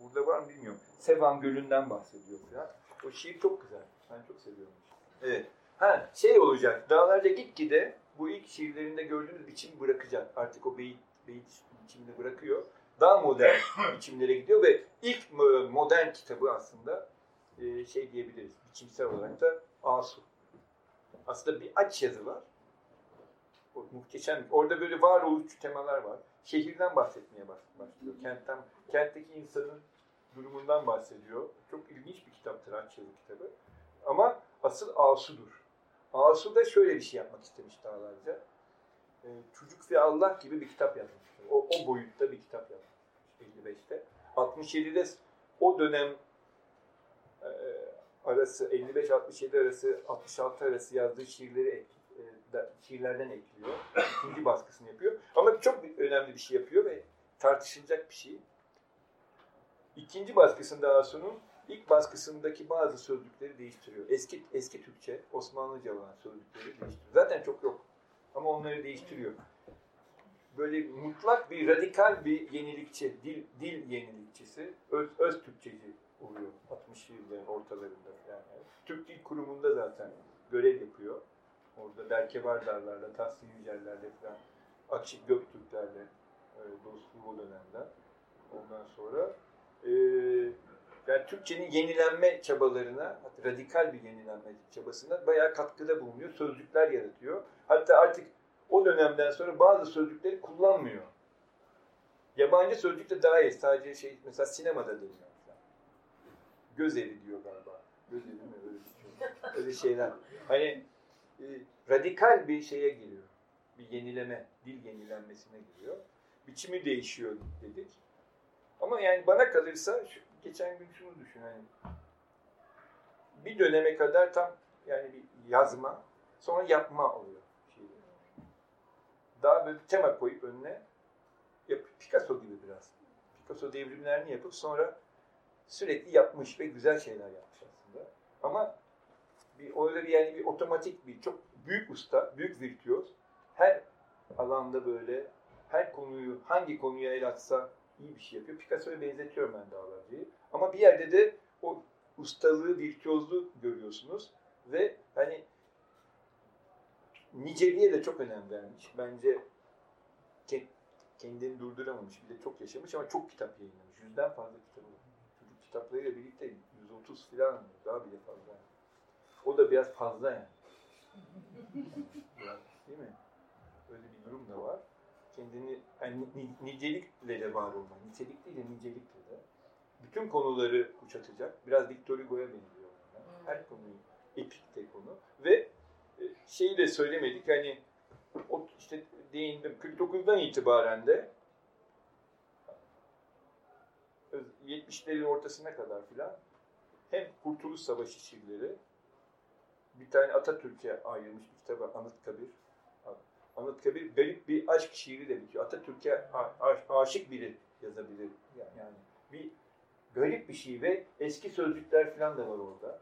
Speaker 4: Burada var mı bilmiyorum. Sevan Gölü'nden bahsediyor falan. O şiir çok güzel. Ben çok seviyorum. Evet. Ha şey olacak. Dağlarca gitgide bu ilk şiirlerinde gördüğümüz biçim bırakacak. Artık o beyit, beyit biçimini bırakıyor. Daha modern biçimlere gidiyor ve ilk mo- modern kitabı aslında e, şey diyebiliriz. Biçimsel olarak da Asu. Aslında bir aç yazı var. O muhteşem. Orada böyle varoluşçu temalar var. Şehirden bahsetmeye baş- başlıyor. Kentten, kentteki insanın durumundan bahsediyor. Çok ilginç bir kitaptır aç yazı kitabı. Ama asıl Asu'dur. Asu da şöyle bir şey yapmak istemiş dağlarca. Ee, Çocuk ve Allah gibi bir kitap yazmıştır. O, o boyutta bir kitap yazmış 55'te. 67'de o dönem e, arası 55-67 arası 66 arası yazdığı şiirleri e, da- şiirlerden ekliyor. İkinci baskısını yapıyor. Ama çok önemli bir şey yapıyor ve tartışılacak bir şey. İkinci baskısında Asu'nun ilk baskısındaki bazı sözcükleri değiştiriyor. Eski eski Türkçe, Osmanlıca olan sözcükleri değiştiriyor. Zaten çok yok. Ama onları değiştiriyor. Böyle mutlak bir radikal bir yenilikçi, dil, dil yenilikçisi, öz, öz Türkçeci oluyor 60'lı yılların ortalarında. Yani. Türk Dil Kurumu'nda zaten görev yapıyor. Orada Berke Vardarlar'la, Tahsin Yüceller'le falan, Akşik Göktürkler'le e, dostluğu o dönemden. Ondan sonra e, yani Türkçenin yenilenme çabalarına, radikal bir yenilenme çabasına bayağı katkıda bulunuyor. Sözcükler yaratıyor. Hatta artık o dönemden sonra bazı sözcükleri kullanmıyor. Yabancı sözcük de daha iyi. Sadece şey, mesela sinemada deniyor. Göz evi diyor galiba. Göz evi mi? Öyle, şey. Öyle şeyler. Hani e, radikal bir şeye giriyor. Bir yenileme, dil yenilenmesine giriyor. Biçimi değişiyor dedik. Ama yani bana kalırsa şu, geçen gün şunu düşün hani bir döneme kadar tam yani bir yazma sonra yapma oluyor. Şey. Daha böyle bir tema koyup önüne yap, Picasso gibi biraz. Picasso devrimlerini yapıp sonra sürekli yapmış ve güzel şeyler yapmış aslında. Ama bir öyle bir yani bir otomatik bir çok büyük usta, büyük virtüöz her alanda böyle her konuyu hangi konuya el atsa iyi bir şey yapıyor. Picasso'ya benzetiyorum ben Dağlarcı'yı. Ama bir yerde de o ustalığı, virtüözlüğü görüyorsunuz. Ve hani niceliğe de çok önem vermiş. Bence ke- kendini durduramamış. Bir de çok yaşamış ama çok kitap yayınlamış. Yüzden fazla kitabı var. Çocuk kitaplarıyla birlikte 130 falan daha bile fazla. Yani. O da biraz fazla yani. Biraz, değil mi? Öyle bir durum da var. Kendini yani ni- ni- nicelikle var olma. Nitelik değil de nicelikle de. Bütün konuları kuşatacak. Biraz Victor Hugo'ya benziyor. onlar. Her konuyu epik de konu. Ve e, şeyi de söylemedik hani o işte değindim 49'dan itibaren de 70'lerin ortasına kadar filan hem Kurtuluş Savaşı şiirleri bir tane Atatürk'e ayrılmış bir kitap var Anıtkabir. Anıtkabir garip bir aşk şiiri de bitiyor. Atatürk'e aşık biri yazabilir. Yani bir garip bir şey ve eski sözcükler falan da var orada.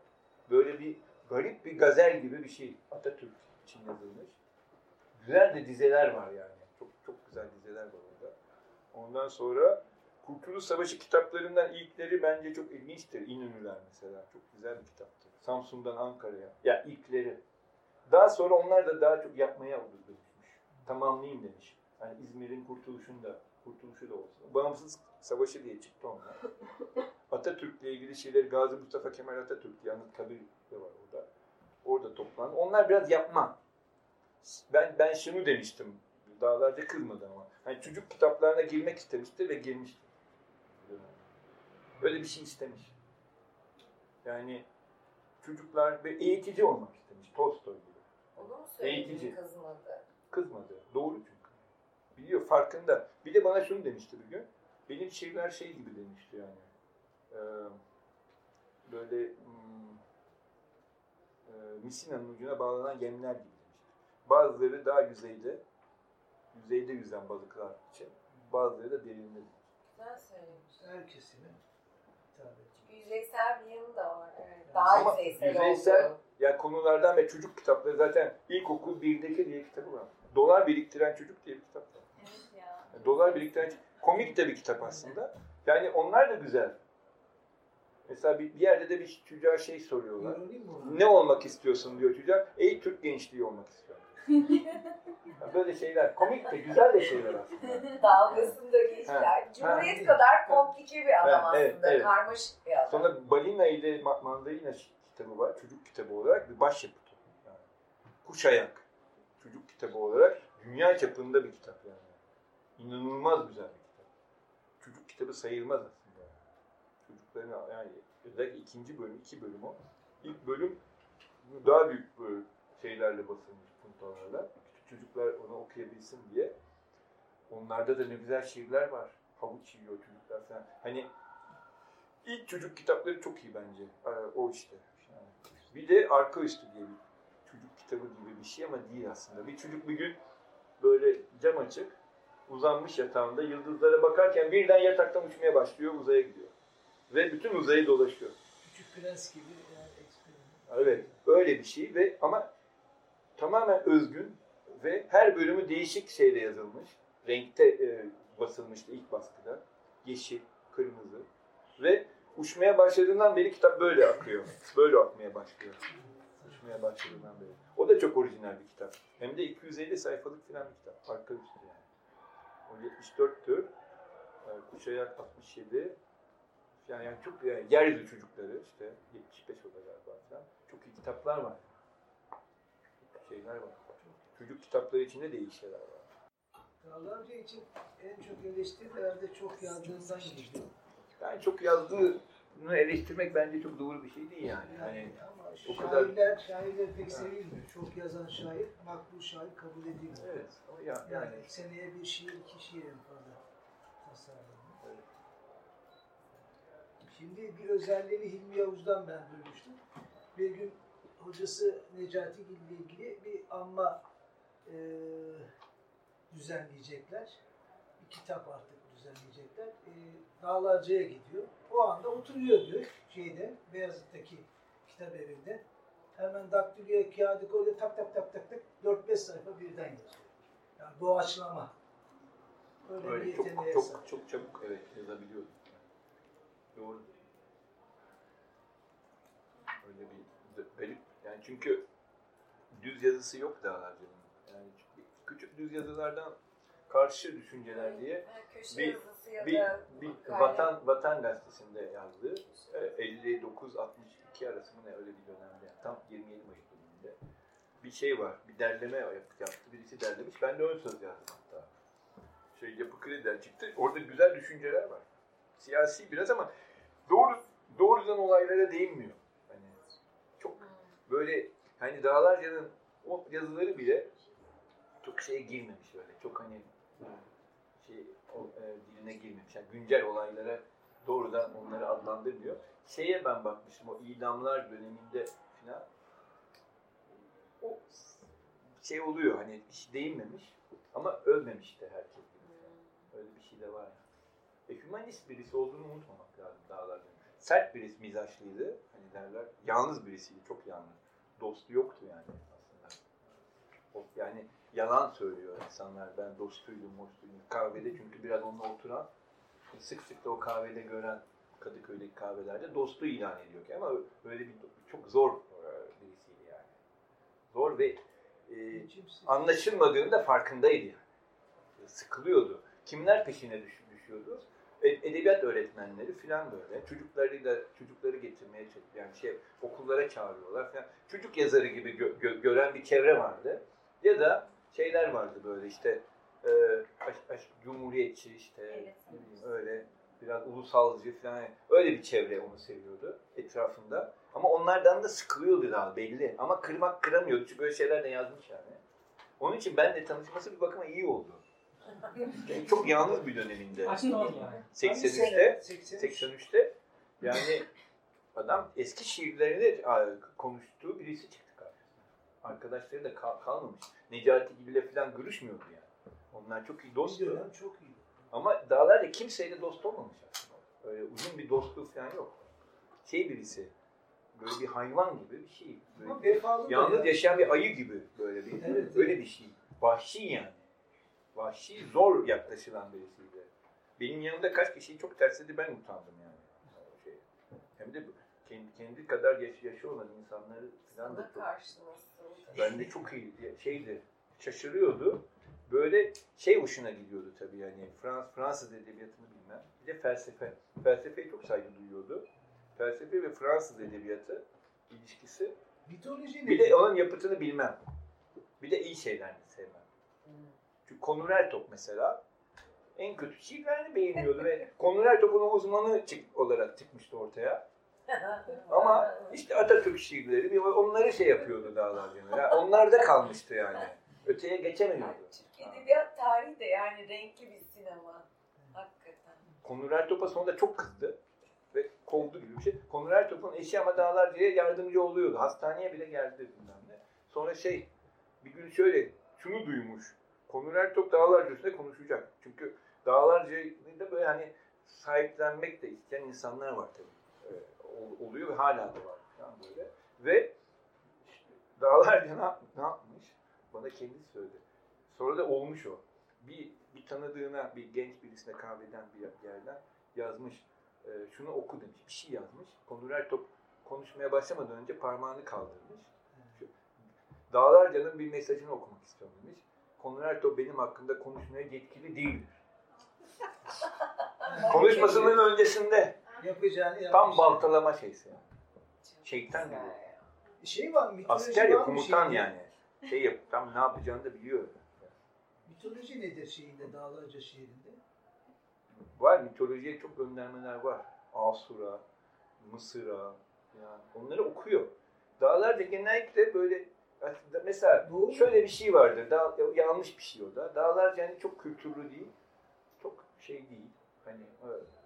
Speaker 4: Böyle bir garip bir gazel gibi bir şey Atatürk için yazılmış. Güzel de dizeler var yani. Çok çok güzel dizeler var orada. Ondan sonra Kurtuluş Savaşı kitaplarından ilkleri bence çok ilginçtir. İnönüler mesela. Çok güzel bir kitaptır. Samsun'dan Ankara'ya. Ya ilkleri. Daha sonra onlar da daha çok yapmaya dönüşmüş. Tamamlayayım demiş. Yani İzmir'in kurtuluşunda, kurtuluşu da olsun. Bağımsız Savaşı diye çıktı onlar. Atatürk'le ilgili şeyleri Gazi Mustafa Kemal Atatürk diye Anıtkabir de var orada. Orada toplandı. Onlar biraz yapma. Ben ben şunu demiştim. Dağlarca kızmadı ama. Hani çocuk kitaplarına girmek istemiştir ve girmiştir. Öyle bir şey istemiş. Yani çocuklar ve eğitici olmak istemiş. Tolstoy gibi.
Speaker 3: Onu mu
Speaker 4: Eğitici.
Speaker 3: söyledi kızmadı?
Speaker 4: Kızmadı. Doğru çünkü. Biliyor, farkında. Bir de bana şunu demişti bir gün. Benim şiirler şey gibi demişti yani. Ee, böyle hmm, e, misinanın ucuna bağlanan gemler gibi demişti. Bazıları daha yüzeyde, yüzeyde yüzen balıklar için. Bazıları da derinde.
Speaker 3: Güzel söylemiş.
Speaker 5: Her kesime hitap ediyor.
Speaker 3: Çünkü yüzeysel bir yanı da var. Evet. Daha
Speaker 4: Ama
Speaker 3: yüzeysel,
Speaker 4: yüzeysel-
Speaker 3: oldu.
Speaker 4: Ya konulardan ve çocuk kitapları zaten ilkokul 1'deki diye kitabı var. Dolar biriktiren çocuk diye bir kitap var.
Speaker 3: Evet ya.
Speaker 4: Dolar biriktiren komik de bir kitap aslında. Yani onlar da güzel. Mesela bir, bir yerde de bir çocuğa şey soruyorlar. Ne olmak istiyorsun diyor çocuğa. Ey Türk gençliği olmak istiyorum. Böyle şeyler. Komik de güzel de şeyler aslında.
Speaker 3: Dalgasında geçtiler. Cumhuriyet
Speaker 4: Ha.
Speaker 3: kadar komplike bir adam
Speaker 4: Ha, evet,
Speaker 3: aslında.
Speaker 4: evet.
Speaker 3: Karmaşık bir adam.
Speaker 4: Sonra Balina ile Ma- Mandalina kitabı var. Çocuk kitabı olarak bir başyapıtı. Yani kuş ayak. Çocuk kitabı olarak dünya çapında bir kitap yani. İnanılmaz güzel bir kitap. Çocuk kitabı sayılmaz aslında. Çocukların yani özellikle ikinci bölüm, iki bölüm o. İlk bölüm daha büyük şeylerle basılmış puntolarla. Çocuklar onu okuyabilsin diye. Onlarda da ne güzel şiirler var. Havuç yiyor çocuklar falan. Hani İlk çocuk kitapları çok iyi bence. Ee, o işte. Bir de arka üstü diye bir çocuk kitabı gibi bir şey ama değil aslında. Bir çocuk bir gün böyle cam açık, uzanmış yatağında yıldızlara bakarken birden yataktan uçmaya başlıyor, uzaya gidiyor. Ve bütün uzayı dolaşıyor.
Speaker 5: Küçük prens gibi yani eksperiment.
Speaker 4: Evet, öyle bir şey ve ama tamamen özgün ve her bölümü değişik şeyle yazılmış. Renkte e, basılmıştı ilk baskıda. Yeşil, kırmızı ve uçmaya başladığından beri kitap böyle akıyor. Böyle akmaya başlıyor. Uçmaya başladığından beri. O da çok orijinal bir kitap. Hem de 250 sayfalık falan bir kitap. Arka üstü yani. O 74 tür. Yani Kuşayak 67. Yani, yani çok yani yeryüzü çocukları işte 75 o da galiba falan. Çok iyi kitaplar var. Şeyler var. Çocuk kitapları içinde de iyi şeyler var.
Speaker 5: Dağlarca için en çok eleştiri herhalde çok yazdığından geliyor.
Speaker 4: Yani çok yazdığını eleştirmek bence çok doğru bir şey değil yani.
Speaker 5: Yani ama
Speaker 4: o kadar-
Speaker 5: şairler, şairler pek sevilmiyor. Çok yazan şair, makbul şair kabul edilmiyor.
Speaker 4: evet. Ama ya,
Speaker 5: Yani,
Speaker 4: yani
Speaker 5: seneye bir şiir, iki şiir en fazla tasarlanıyor. Şimdi bir özelliğini Hilmi Yavuz'dan ben duymuştum. Bir gün hocası Necati ile ilgili bir anma e, düzenleyecekler. Bir kitap artık düzenleyecekler. E, Dağlarca'ya gidiyor. O anda oturuyor diyor şeyde, Beyazıt'taki kitap evinde. Hemen daktiloya kağıdı koyuyor tak tak tak tak tak 4-5 sayfa birden yazıyor. Yani doğaçlama. Öyle,
Speaker 4: Öyle
Speaker 5: bir
Speaker 4: çok, çok,
Speaker 5: sahip.
Speaker 4: çok çabuk evet yazabiliyordu. Doğru. Öyle bir garip. Yani çünkü düz yazısı yok dağlarcının. Yani küçük düz yazılardan karşı düşünceler diye
Speaker 3: Köşe
Speaker 4: bir, bir, bir,
Speaker 3: bir
Speaker 4: vatan, vatan gazetesinde yazdığı e, 59-60 iki arası mı ne öyle bir dönemde yani tam 27 Mayıs döneminde bir şey var. Bir derleme yaptı. Birisi derlemiş. Ben de ön söz yazdım hatta. Şey yapı krediden çıktı. Orada güzel düşünceler var. Siyasi biraz ama doğru doğrudan olaylara değinmiyor. Hani çok böyle hani Dağlarca'nın o yazıları bile çok şeye girmemiş böyle. Çok hani şey o, e, diline girmemiş. Yani güncel olaylara doğrudan onları adlandırmıyor. Şeye ben bakmıştım o idamlar döneminde falan o şey oluyor hani hiç değinmemiş ama ölmemiş de herkes gibi. Öyle bir şey de var. Yani. E, hümanist birisi olduğunu unutmamak lazım dağlarda. Sert birisi mizaçlıydı. Hani derler. Yalnız birisiydi. Çok yalnız. Dostu yoktu yani aslında. Yani yalan söylüyor insanlar. Ben dostuydum, mostuydum. Kahvede çünkü biraz onunla oturan, sık sık da o kahvede gören Kadıköy'deki kahvelerde dostu ilan ediyor ki ama öyle bir çok zor e, birisiydi yani. Zor ve e, anlaşılmadığında farkındaydı yani. Sıkılıyordu. Kimler peşine düş- düşüyordu? E- Edebiyat öğretmenleri falan böyle. Çocukları da çocukları getirmeye. Yani şey okullara çağırıyorlar falan. Çocuk yazarı gibi gö- gö- gören bir çevre vardı. Ya da şeyler vardı böyle işte e, aş, aş- cumhuriyetçi işte
Speaker 3: Evet.
Speaker 4: öyle biraz ulusalcı falan öyle bir çevre onu seviyordu etrafında. Ama onlardan da sıkılıyordu daha belli. Ama kırmak kıramıyordu çünkü böyle şeyler de yazmış yani. Onun için ben de tanışması bir bakıma iyi oldu. Yani çok yalnız bir döneminde.
Speaker 5: Hangi
Speaker 4: 83'te
Speaker 5: sene? 83.
Speaker 4: 83'te yani adam eski şiirlerini konuştuğu birisi çıktı karşısına. Arkadaşları da kal- kalmamış. Necati Gül'le falan görüşmüyordu. Onlar çok iyi
Speaker 5: Bir
Speaker 4: dosttu.
Speaker 5: dönem çok iyi.
Speaker 4: Ama Dağlar'da kimseyle dost olmamış aslında. Öyle uzun bir dostluğu falan yok. Şey birisi, böyle bir hayvan gibi bir şey. Böyle
Speaker 5: da
Speaker 4: yalnız
Speaker 5: ya.
Speaker 4: yaşayan bir ayı gibi böyle bir,
Speaker 5: Evet,
Speaker 4: öyle
Speaker 5: evet.
Speaker 4: bir şey. Vahşi yani. Vahşi, zor yaklaşılan birisiydi. Benim yanımda kaç kişiyi çok tersledi ben utandım yani. Şey. Hem de kendi, kendi kadar yaş, yaşı olan insanları falan da çok ben de çok iyi şeydi şaşırıyordu. Böyle şey hoşuna gidiyordu tabii yani Frans, Fransız edebiyatını bilmem. Bir de felsefe. Felsefeye çok saygı duyuyordu. Felsefe ve Fransız edebiyatı ilişkisi.
Speaker 5: Mitoloji
Speaker 4: Bir
Speaker 5: nedir?
Speaker 4: de onun yapıtını bilmem. Bir de iyi şeylerini sevmem. Çünkü Konur top mesela en kötü şiirlerini beğeniyordu ve Konur topun o uzmanı çık, olarak çıkmıştı ortaya. Ama işte Atatürk şiirleri bir onları şey yapıyordu dağlar yani. Yani Onlar da kalmıştı yani. Öteye geçemiyordu.
Speaker 3: Türk Edebiyat tarihi de yani renkli bir sinema. Hakikaten.
Speaker 4: Konur Ertop'a sonunda çok kızdı. Ve kovdu gibi bir şey. Konur Ertop'un eşi ama Dağlarcı'ya yardımcı oluyordu. Hastaneye bile geldi bilmem ne. Sonra şey bir gün şöyle şunu duymuş. Konur Ertop Dağlarcı üstünde konuşacak. Çünkü Dağlarcı'yı da böyle hani sahiplenmek de isteyen insanlar var tabii. Ee, ol- oluyor ve hala da var. falan böyle. Ve işte Dağlarcı ne, ne? Bana kendisi söyledi. Sonra da olmuş o. Bir, bir tanıdığına, bir genç birisine kahveden bir yerden yazmış. e, şunu oku demiş. Bir şey yazmış. Konur Ertop konuşmaya başlamadan önce parmağını kaldırmış. Şu, Dağlarca'nın bir mesajını okumak istiyorum demiş. Konur Ertop benim hakkında konuşmaya yetkili değildir. Konuşmasının öncesinde
Speaker 5: Yapacağını yapmış.
Speaker 4: tam baltalama şeysi. yani. Şeytan gibi.
Speaker 5: Şey var, mitoloji
Speaker 4: Asker ya komutan
Speaker 5: şeyinde?
Speaker 4: yani. Şey yap, tam ne yapacağını da biliyor.
Speaker 5: Mitoloji nedir şeyinde, Dağlarca şiirinde?
Speaker 4: Var mitolojiye çok göndermeler var. Asura, Mısır'a yani onları okuyor. Dağlarca genellikle böyle mesela
Speaker 5: Doğru.
Speaker 4: şöyle bir şey vardır. Dağ, yanlış bir şey o da. Dağlarca hani çok kültürlü değil. Çok şey değil. Hani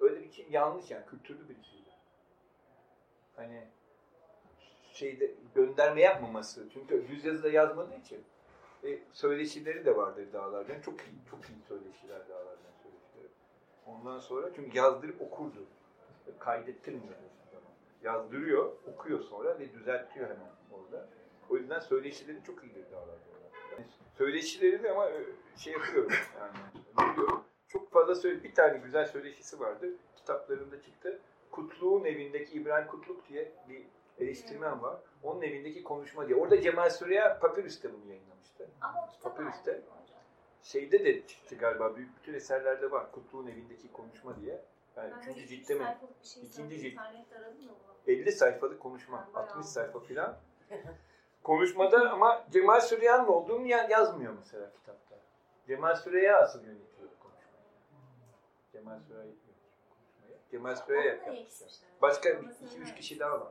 Speaker 4: öyle- bir şey yanlış yani kültürlü bir şey. Hani şeyde gönderme yapmaması. Çünkü yüz yazıda yazmadığı için e, söyleşileri de vardır dağlardan. Çok iyi, çok iyi söyleşiler dağlardan söyleşileri. Ondan sonra çünkü yazdırıp okurdu. E, Kaydettirmiyor zaman. Yazdırıyor, okuyor sonra ve düzeltiyor hemen orada. O yüzden söyleşileri çok iyidir dağlardan. Yani söyleşileri de ama e, şey yapıyorum yani. Biliyorum. Çok fazla söyle bir tane güzel söyleşisi vardı. Kitaplarında çıktı. Kutluğun evindeki İbrahim Kutluk diye bir eleştirmen var. Onun evindeki konuşma diye. Orada Cemal Süreya Papyrus'ta bunu yayınlamıştı.
Speaker 3: Ama o
Speaker 4: Papyrus'te. şeyde de çıktı galiba. Büyük bütün eserlerde var. Kutluğun evindeki konuşma diye. Yani
Speaker 7: Ben
Speaker 4: üçüncü ciltte mi?
Speaker 7: şey
Speaker 4: İkinci cilt.
Speaker 7: internette aradım da bulamadım.
Speaker 4: 50 sayfalık konuşma.
Speaker 7: Bayağı
Speaker 4: 60 sayfa filan. Konuşmada ama Cemal Süreyya'nın olduğunu ya- yazmıyor mesela kitapta. Cemal Süreyya asıl yönetiyor konuşmayı. Cemal Süreyya. Cemal Süreyya
Speaker 7: eksilmişler.
Speaker 4: Başka bir, iki, üç kişi daha yani.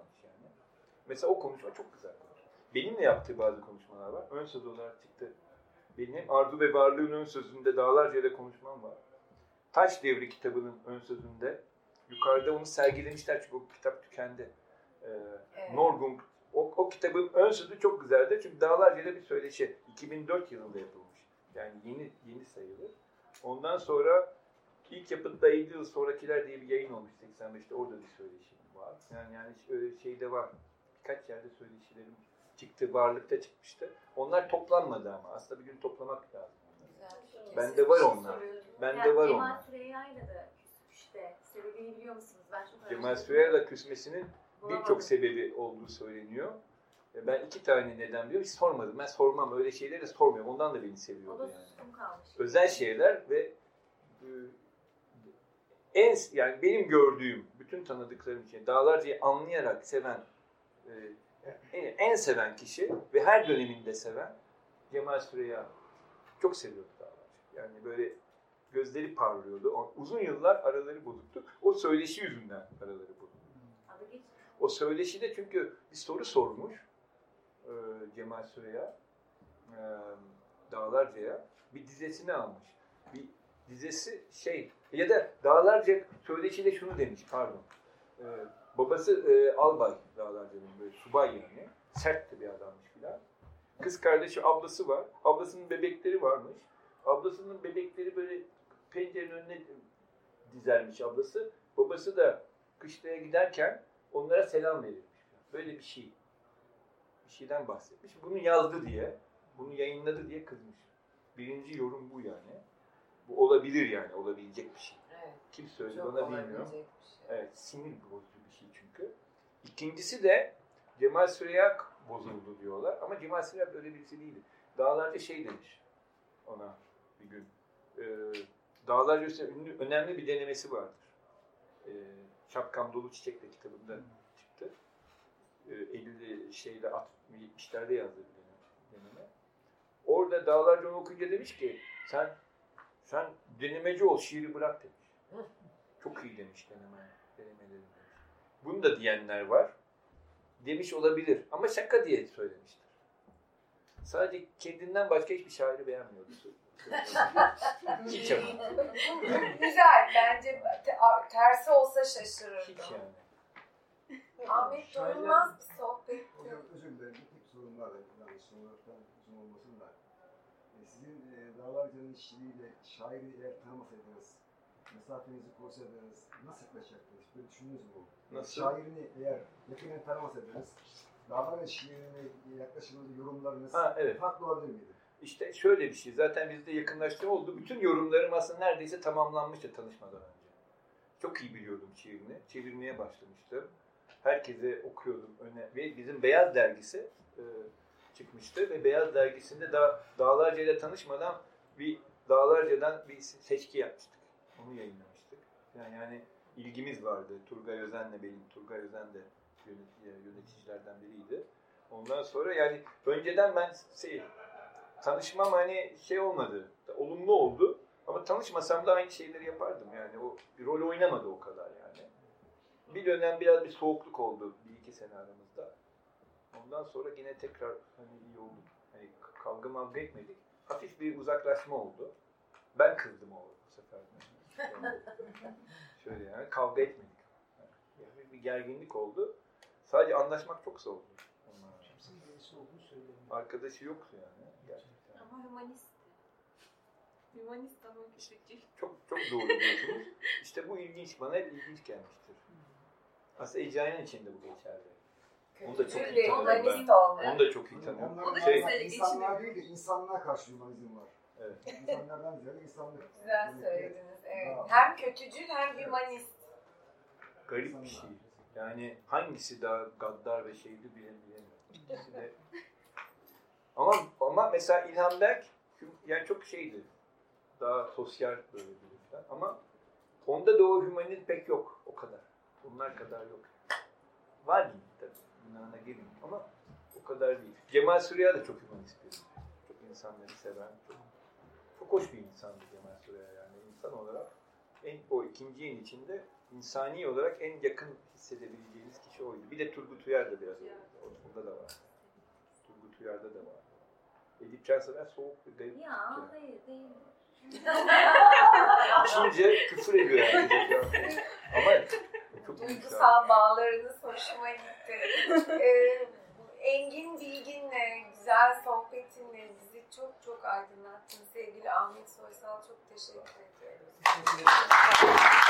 Speaker 4: Mesela o konuşma çok güzel konuşma. Benimle yaptığı bazı konuşmalar var. Ön söz olarak çıktı. Benim Arzu ve Varlığın ön sözünde dağlarca da konuşmam var. Taş Devri kitabının ön sözünde yukarıda onu sergilemişler çünkü o kitap tükendi. Ee,
Speaker 3: Evet.
Speaker 4: Norgung o, o kitabın ön sözü çok güzeldi çünkü dağlarca da bir söyleşi. 2004 yılında yapılmış. Yani yeni yeni sayılır. Ondan sonra ilk yapıtta 50 yıl sonrakiler diye bir yayın olmuş 85'te. Orada bir söyleşi var. Yani yani öyle şeyde var. Birkaç yerde söyleşilerim çıktı, varlıkta çıkmıştı. Onlar toplanmadı ama. Aslında bir gün toplamak lazım.
Speaker 3: Güzel.
Speaker 4: Bende
Speaker 3: Siz
Speaker 4: var
Speaker 3: şey
Speaker 4: onlar. Bende
Speaker 7: Ya
Speaker 4: var
Speaker 7: Cemal
Speaker 4: onlar.
Speaker 7: Süreyya'yla da işte sebebini biliyor musunuz? Ben çok
Speaker 4: Cemal. Süreyya'la küsmesinin birçok sebebi olduğu söyleniyor. E, Ben iki tane neden biliyorum. Hiç sormadım. Ben sormam. Öyle şeyleri de sormuyorum. Ondan da beni
Speaker 7: O
Speaker 4: seviyordu
Speaker 7: da
Speaker 4: yani.
Speaker 7: kalmış.
Speaker 4: özel şeyler ve e, en yani benim gördüğüm bütün tanıdıklarım için dağlarcayı anlayarak seven en, en seven kişi ve her döneminde seven Cemal Süreyya çok seviyordu dağlarcayı. Yani böyle gözleri parlıyordu. Uzun yıllar araları bozuktu. O söyleşi yüzünden araları bozuktu. O söyleşide çünkü bir soru sormuş e, Cemal Süreya e, Dağlarca'ya bir dizesini almış. Bir dizesi şey ya da Dağlarca söyleşide şunu demiş pardon. E, babası e, albay Dağlarca'nın böyle subay yani. Sertti bir adammış filan. Kız kardeşi ablası var. Ablasının bebekleri varmış. Ablasının bebekleri böyle pencerenin önüne dizermiş ablası. Babası da kışlaya giderken onlara selam verilmiş. Böyle bir şey. Bir şeyden bahsetmiş. Bunu yazdı diye, bunu yayınladı diye kızmış. Birinci yorum bu yani. Bu olabilir yani, olabilecek bir şey.
Speaker 3: Evet.
Speaker 4: Kim söyledi bana bilmiyorum.
Speaker 3: şey.
Speaker 4: Evet, sinir bozucu şey çünkü. İkincisi de Cemal Süreyya bozuldu diyorlar. Ama Cemal Süreyya böyle birisi değildi. Dağlarca şey demiş ona bir gün. Ee, Dağlarca üstüne ünlü, önemli bir denemesi vardır. Ee, Şapkam Dolu Çiçek'le kitabında çıktı. Ee, 50 şeyde 70'lerde yazdığı bir deneme-. Orada Dağlarca onu okuyunca demiş ki sen sen denemeci ol şiiri bırak demiş. Çok iyi demiş deneme, denemelerin demiş. Bunu da diyenler var. Demiş olabilir ama şaka diye söylemiştir. Sadece kendinden başka hiçbir şairi beğenmiyordu. Hiç ama.
Speaker 3: Güzel. Bence tersi olsa
Speaker 4: Hiç
Speaker 3: şaşırırdım.
Speaker 4: yani.
Speaker 3: Ahmet durulmaz bir sohbetti.
Speaker 8: Hocam özür dilerim. Bir sorum var. Yani sorulardan uzun olmasın da. E, sizin e, Dağlarca'nın işçiliğiyle şairi eğer tanımasaydınız, mesafenizi koysaydınız nasıl yaklaşacaktınız? Böyle düşündünüz mü?
Speaker 4: Nasıl?
Speaker 8: Şairini eğer yakinen tanımasaydınız, Dağlarca şiirine yaklaşımınız, yorumlarınız
Speaker 4: Ha evet.
Speaker 8: farklı olabilir miydi?
Speaker 4: İşte şöyle bir şey. Zaten bizde yakınlaştırma oldu. Bütün yorumlarım aslında neredeyse tamamlanmıştı tanışmadan önce. Çok iyi biliyordum şiirini. Çevirmeye başlamıştım. Herkese okuyordum. Öne ve bizim Beyaz dergisi e, çıkmıştı ve Beyaz dergisinde da Dağlarca ile tanışmadan bir Dağlarca'dan bir seçki yapmıştık. Onu yayınlamıştık. Yani, yani ilgimiz vardı. Turgay Özen'le benim. Turgay Özen de yönet- yöneticilerden biriydi. Ondan sonra yani önceden ben şey, tanışmam hani şey olmadı. Olumlu oldu. Ama tanışmasam da aynı şeyleri yapardım. Yani o bir rol oynamadı o kadar yani. Bir dönem biraz bir soğukluk oldu bir iki sene aramızda. Ondan sonra yine tekrar hani iyi olduk. Hani kavga mavga etmedik. Hafif bir uzaklaşma oldu. Ben kızdım o, o sefer. Yani şöyle yani kavga etmedik. Yani bir gerginlik oldu. Sadece anlaşmak çok
Speaker 5: olduğunu söylemiyor.
Speaker 4: Arkadaşı yoktu yani gerçekten.
Speaker 7: Ama hümanist. Hümanist ama küçükçül.
Speaker 4: Çok çok doğru diyorsunuz. İşte bu ilginç, bana hep ilginç gelmiştir. Aslında Ecai'nin içinde bu geçerli. Onu da çok iyi tanıyorum
Speaker 3: humanist
Speaker 4: ben. Onu da çok iyi tanıyorum. Şey,
Speaker 8: insanlığa değil de insanlığa karşı hümanizm var.
Speaker 4: Evet.
Speaker 8: İnsanlardan ziyade insanlık.
Speaker 3: Güzel söylediniz. Evet. Hem kötücül hem hümanist.
Speaker 4: garip bir şey. Yani hangisi daha gaddar ve şeydi bilemiyorum. İkisi de. Ama ama mesela İlhan Berk yani çok şeydi. daha sosyal böyle falan. Ama onda da o hümanizm pek yok o kadar. Onlar kadar yok. Var gibi tabii. Yunan'a gelin ama o kadar değil. Cemal Süreya da çok hümanist biri. Çok insanları seven, çok, çok hoş bir insandı Cemal Süreya yani. insan olarak en, o ikinci yıl içinde insani olarak en yakın hissedebileceğiniz kişi oydu. Bir de Turgut Uyar da biraz öyle. Onda da var. Turgut Uyar'da da var. Edip Cansever soğuk bir garip.
Speaker 9: Ya hayır değil.
Speaker 4: İçince küfür ediyor yani. Ama çok
Speaker 3: Duygusal bağlarınız hoşuma gitti. Ee, Engin Bilgin'le, güzel sohbetinle çok çok aydınlattın. Sevgili Ahmet Soysal çok teşekkür.
Speaker 5: Teşekkür ederim.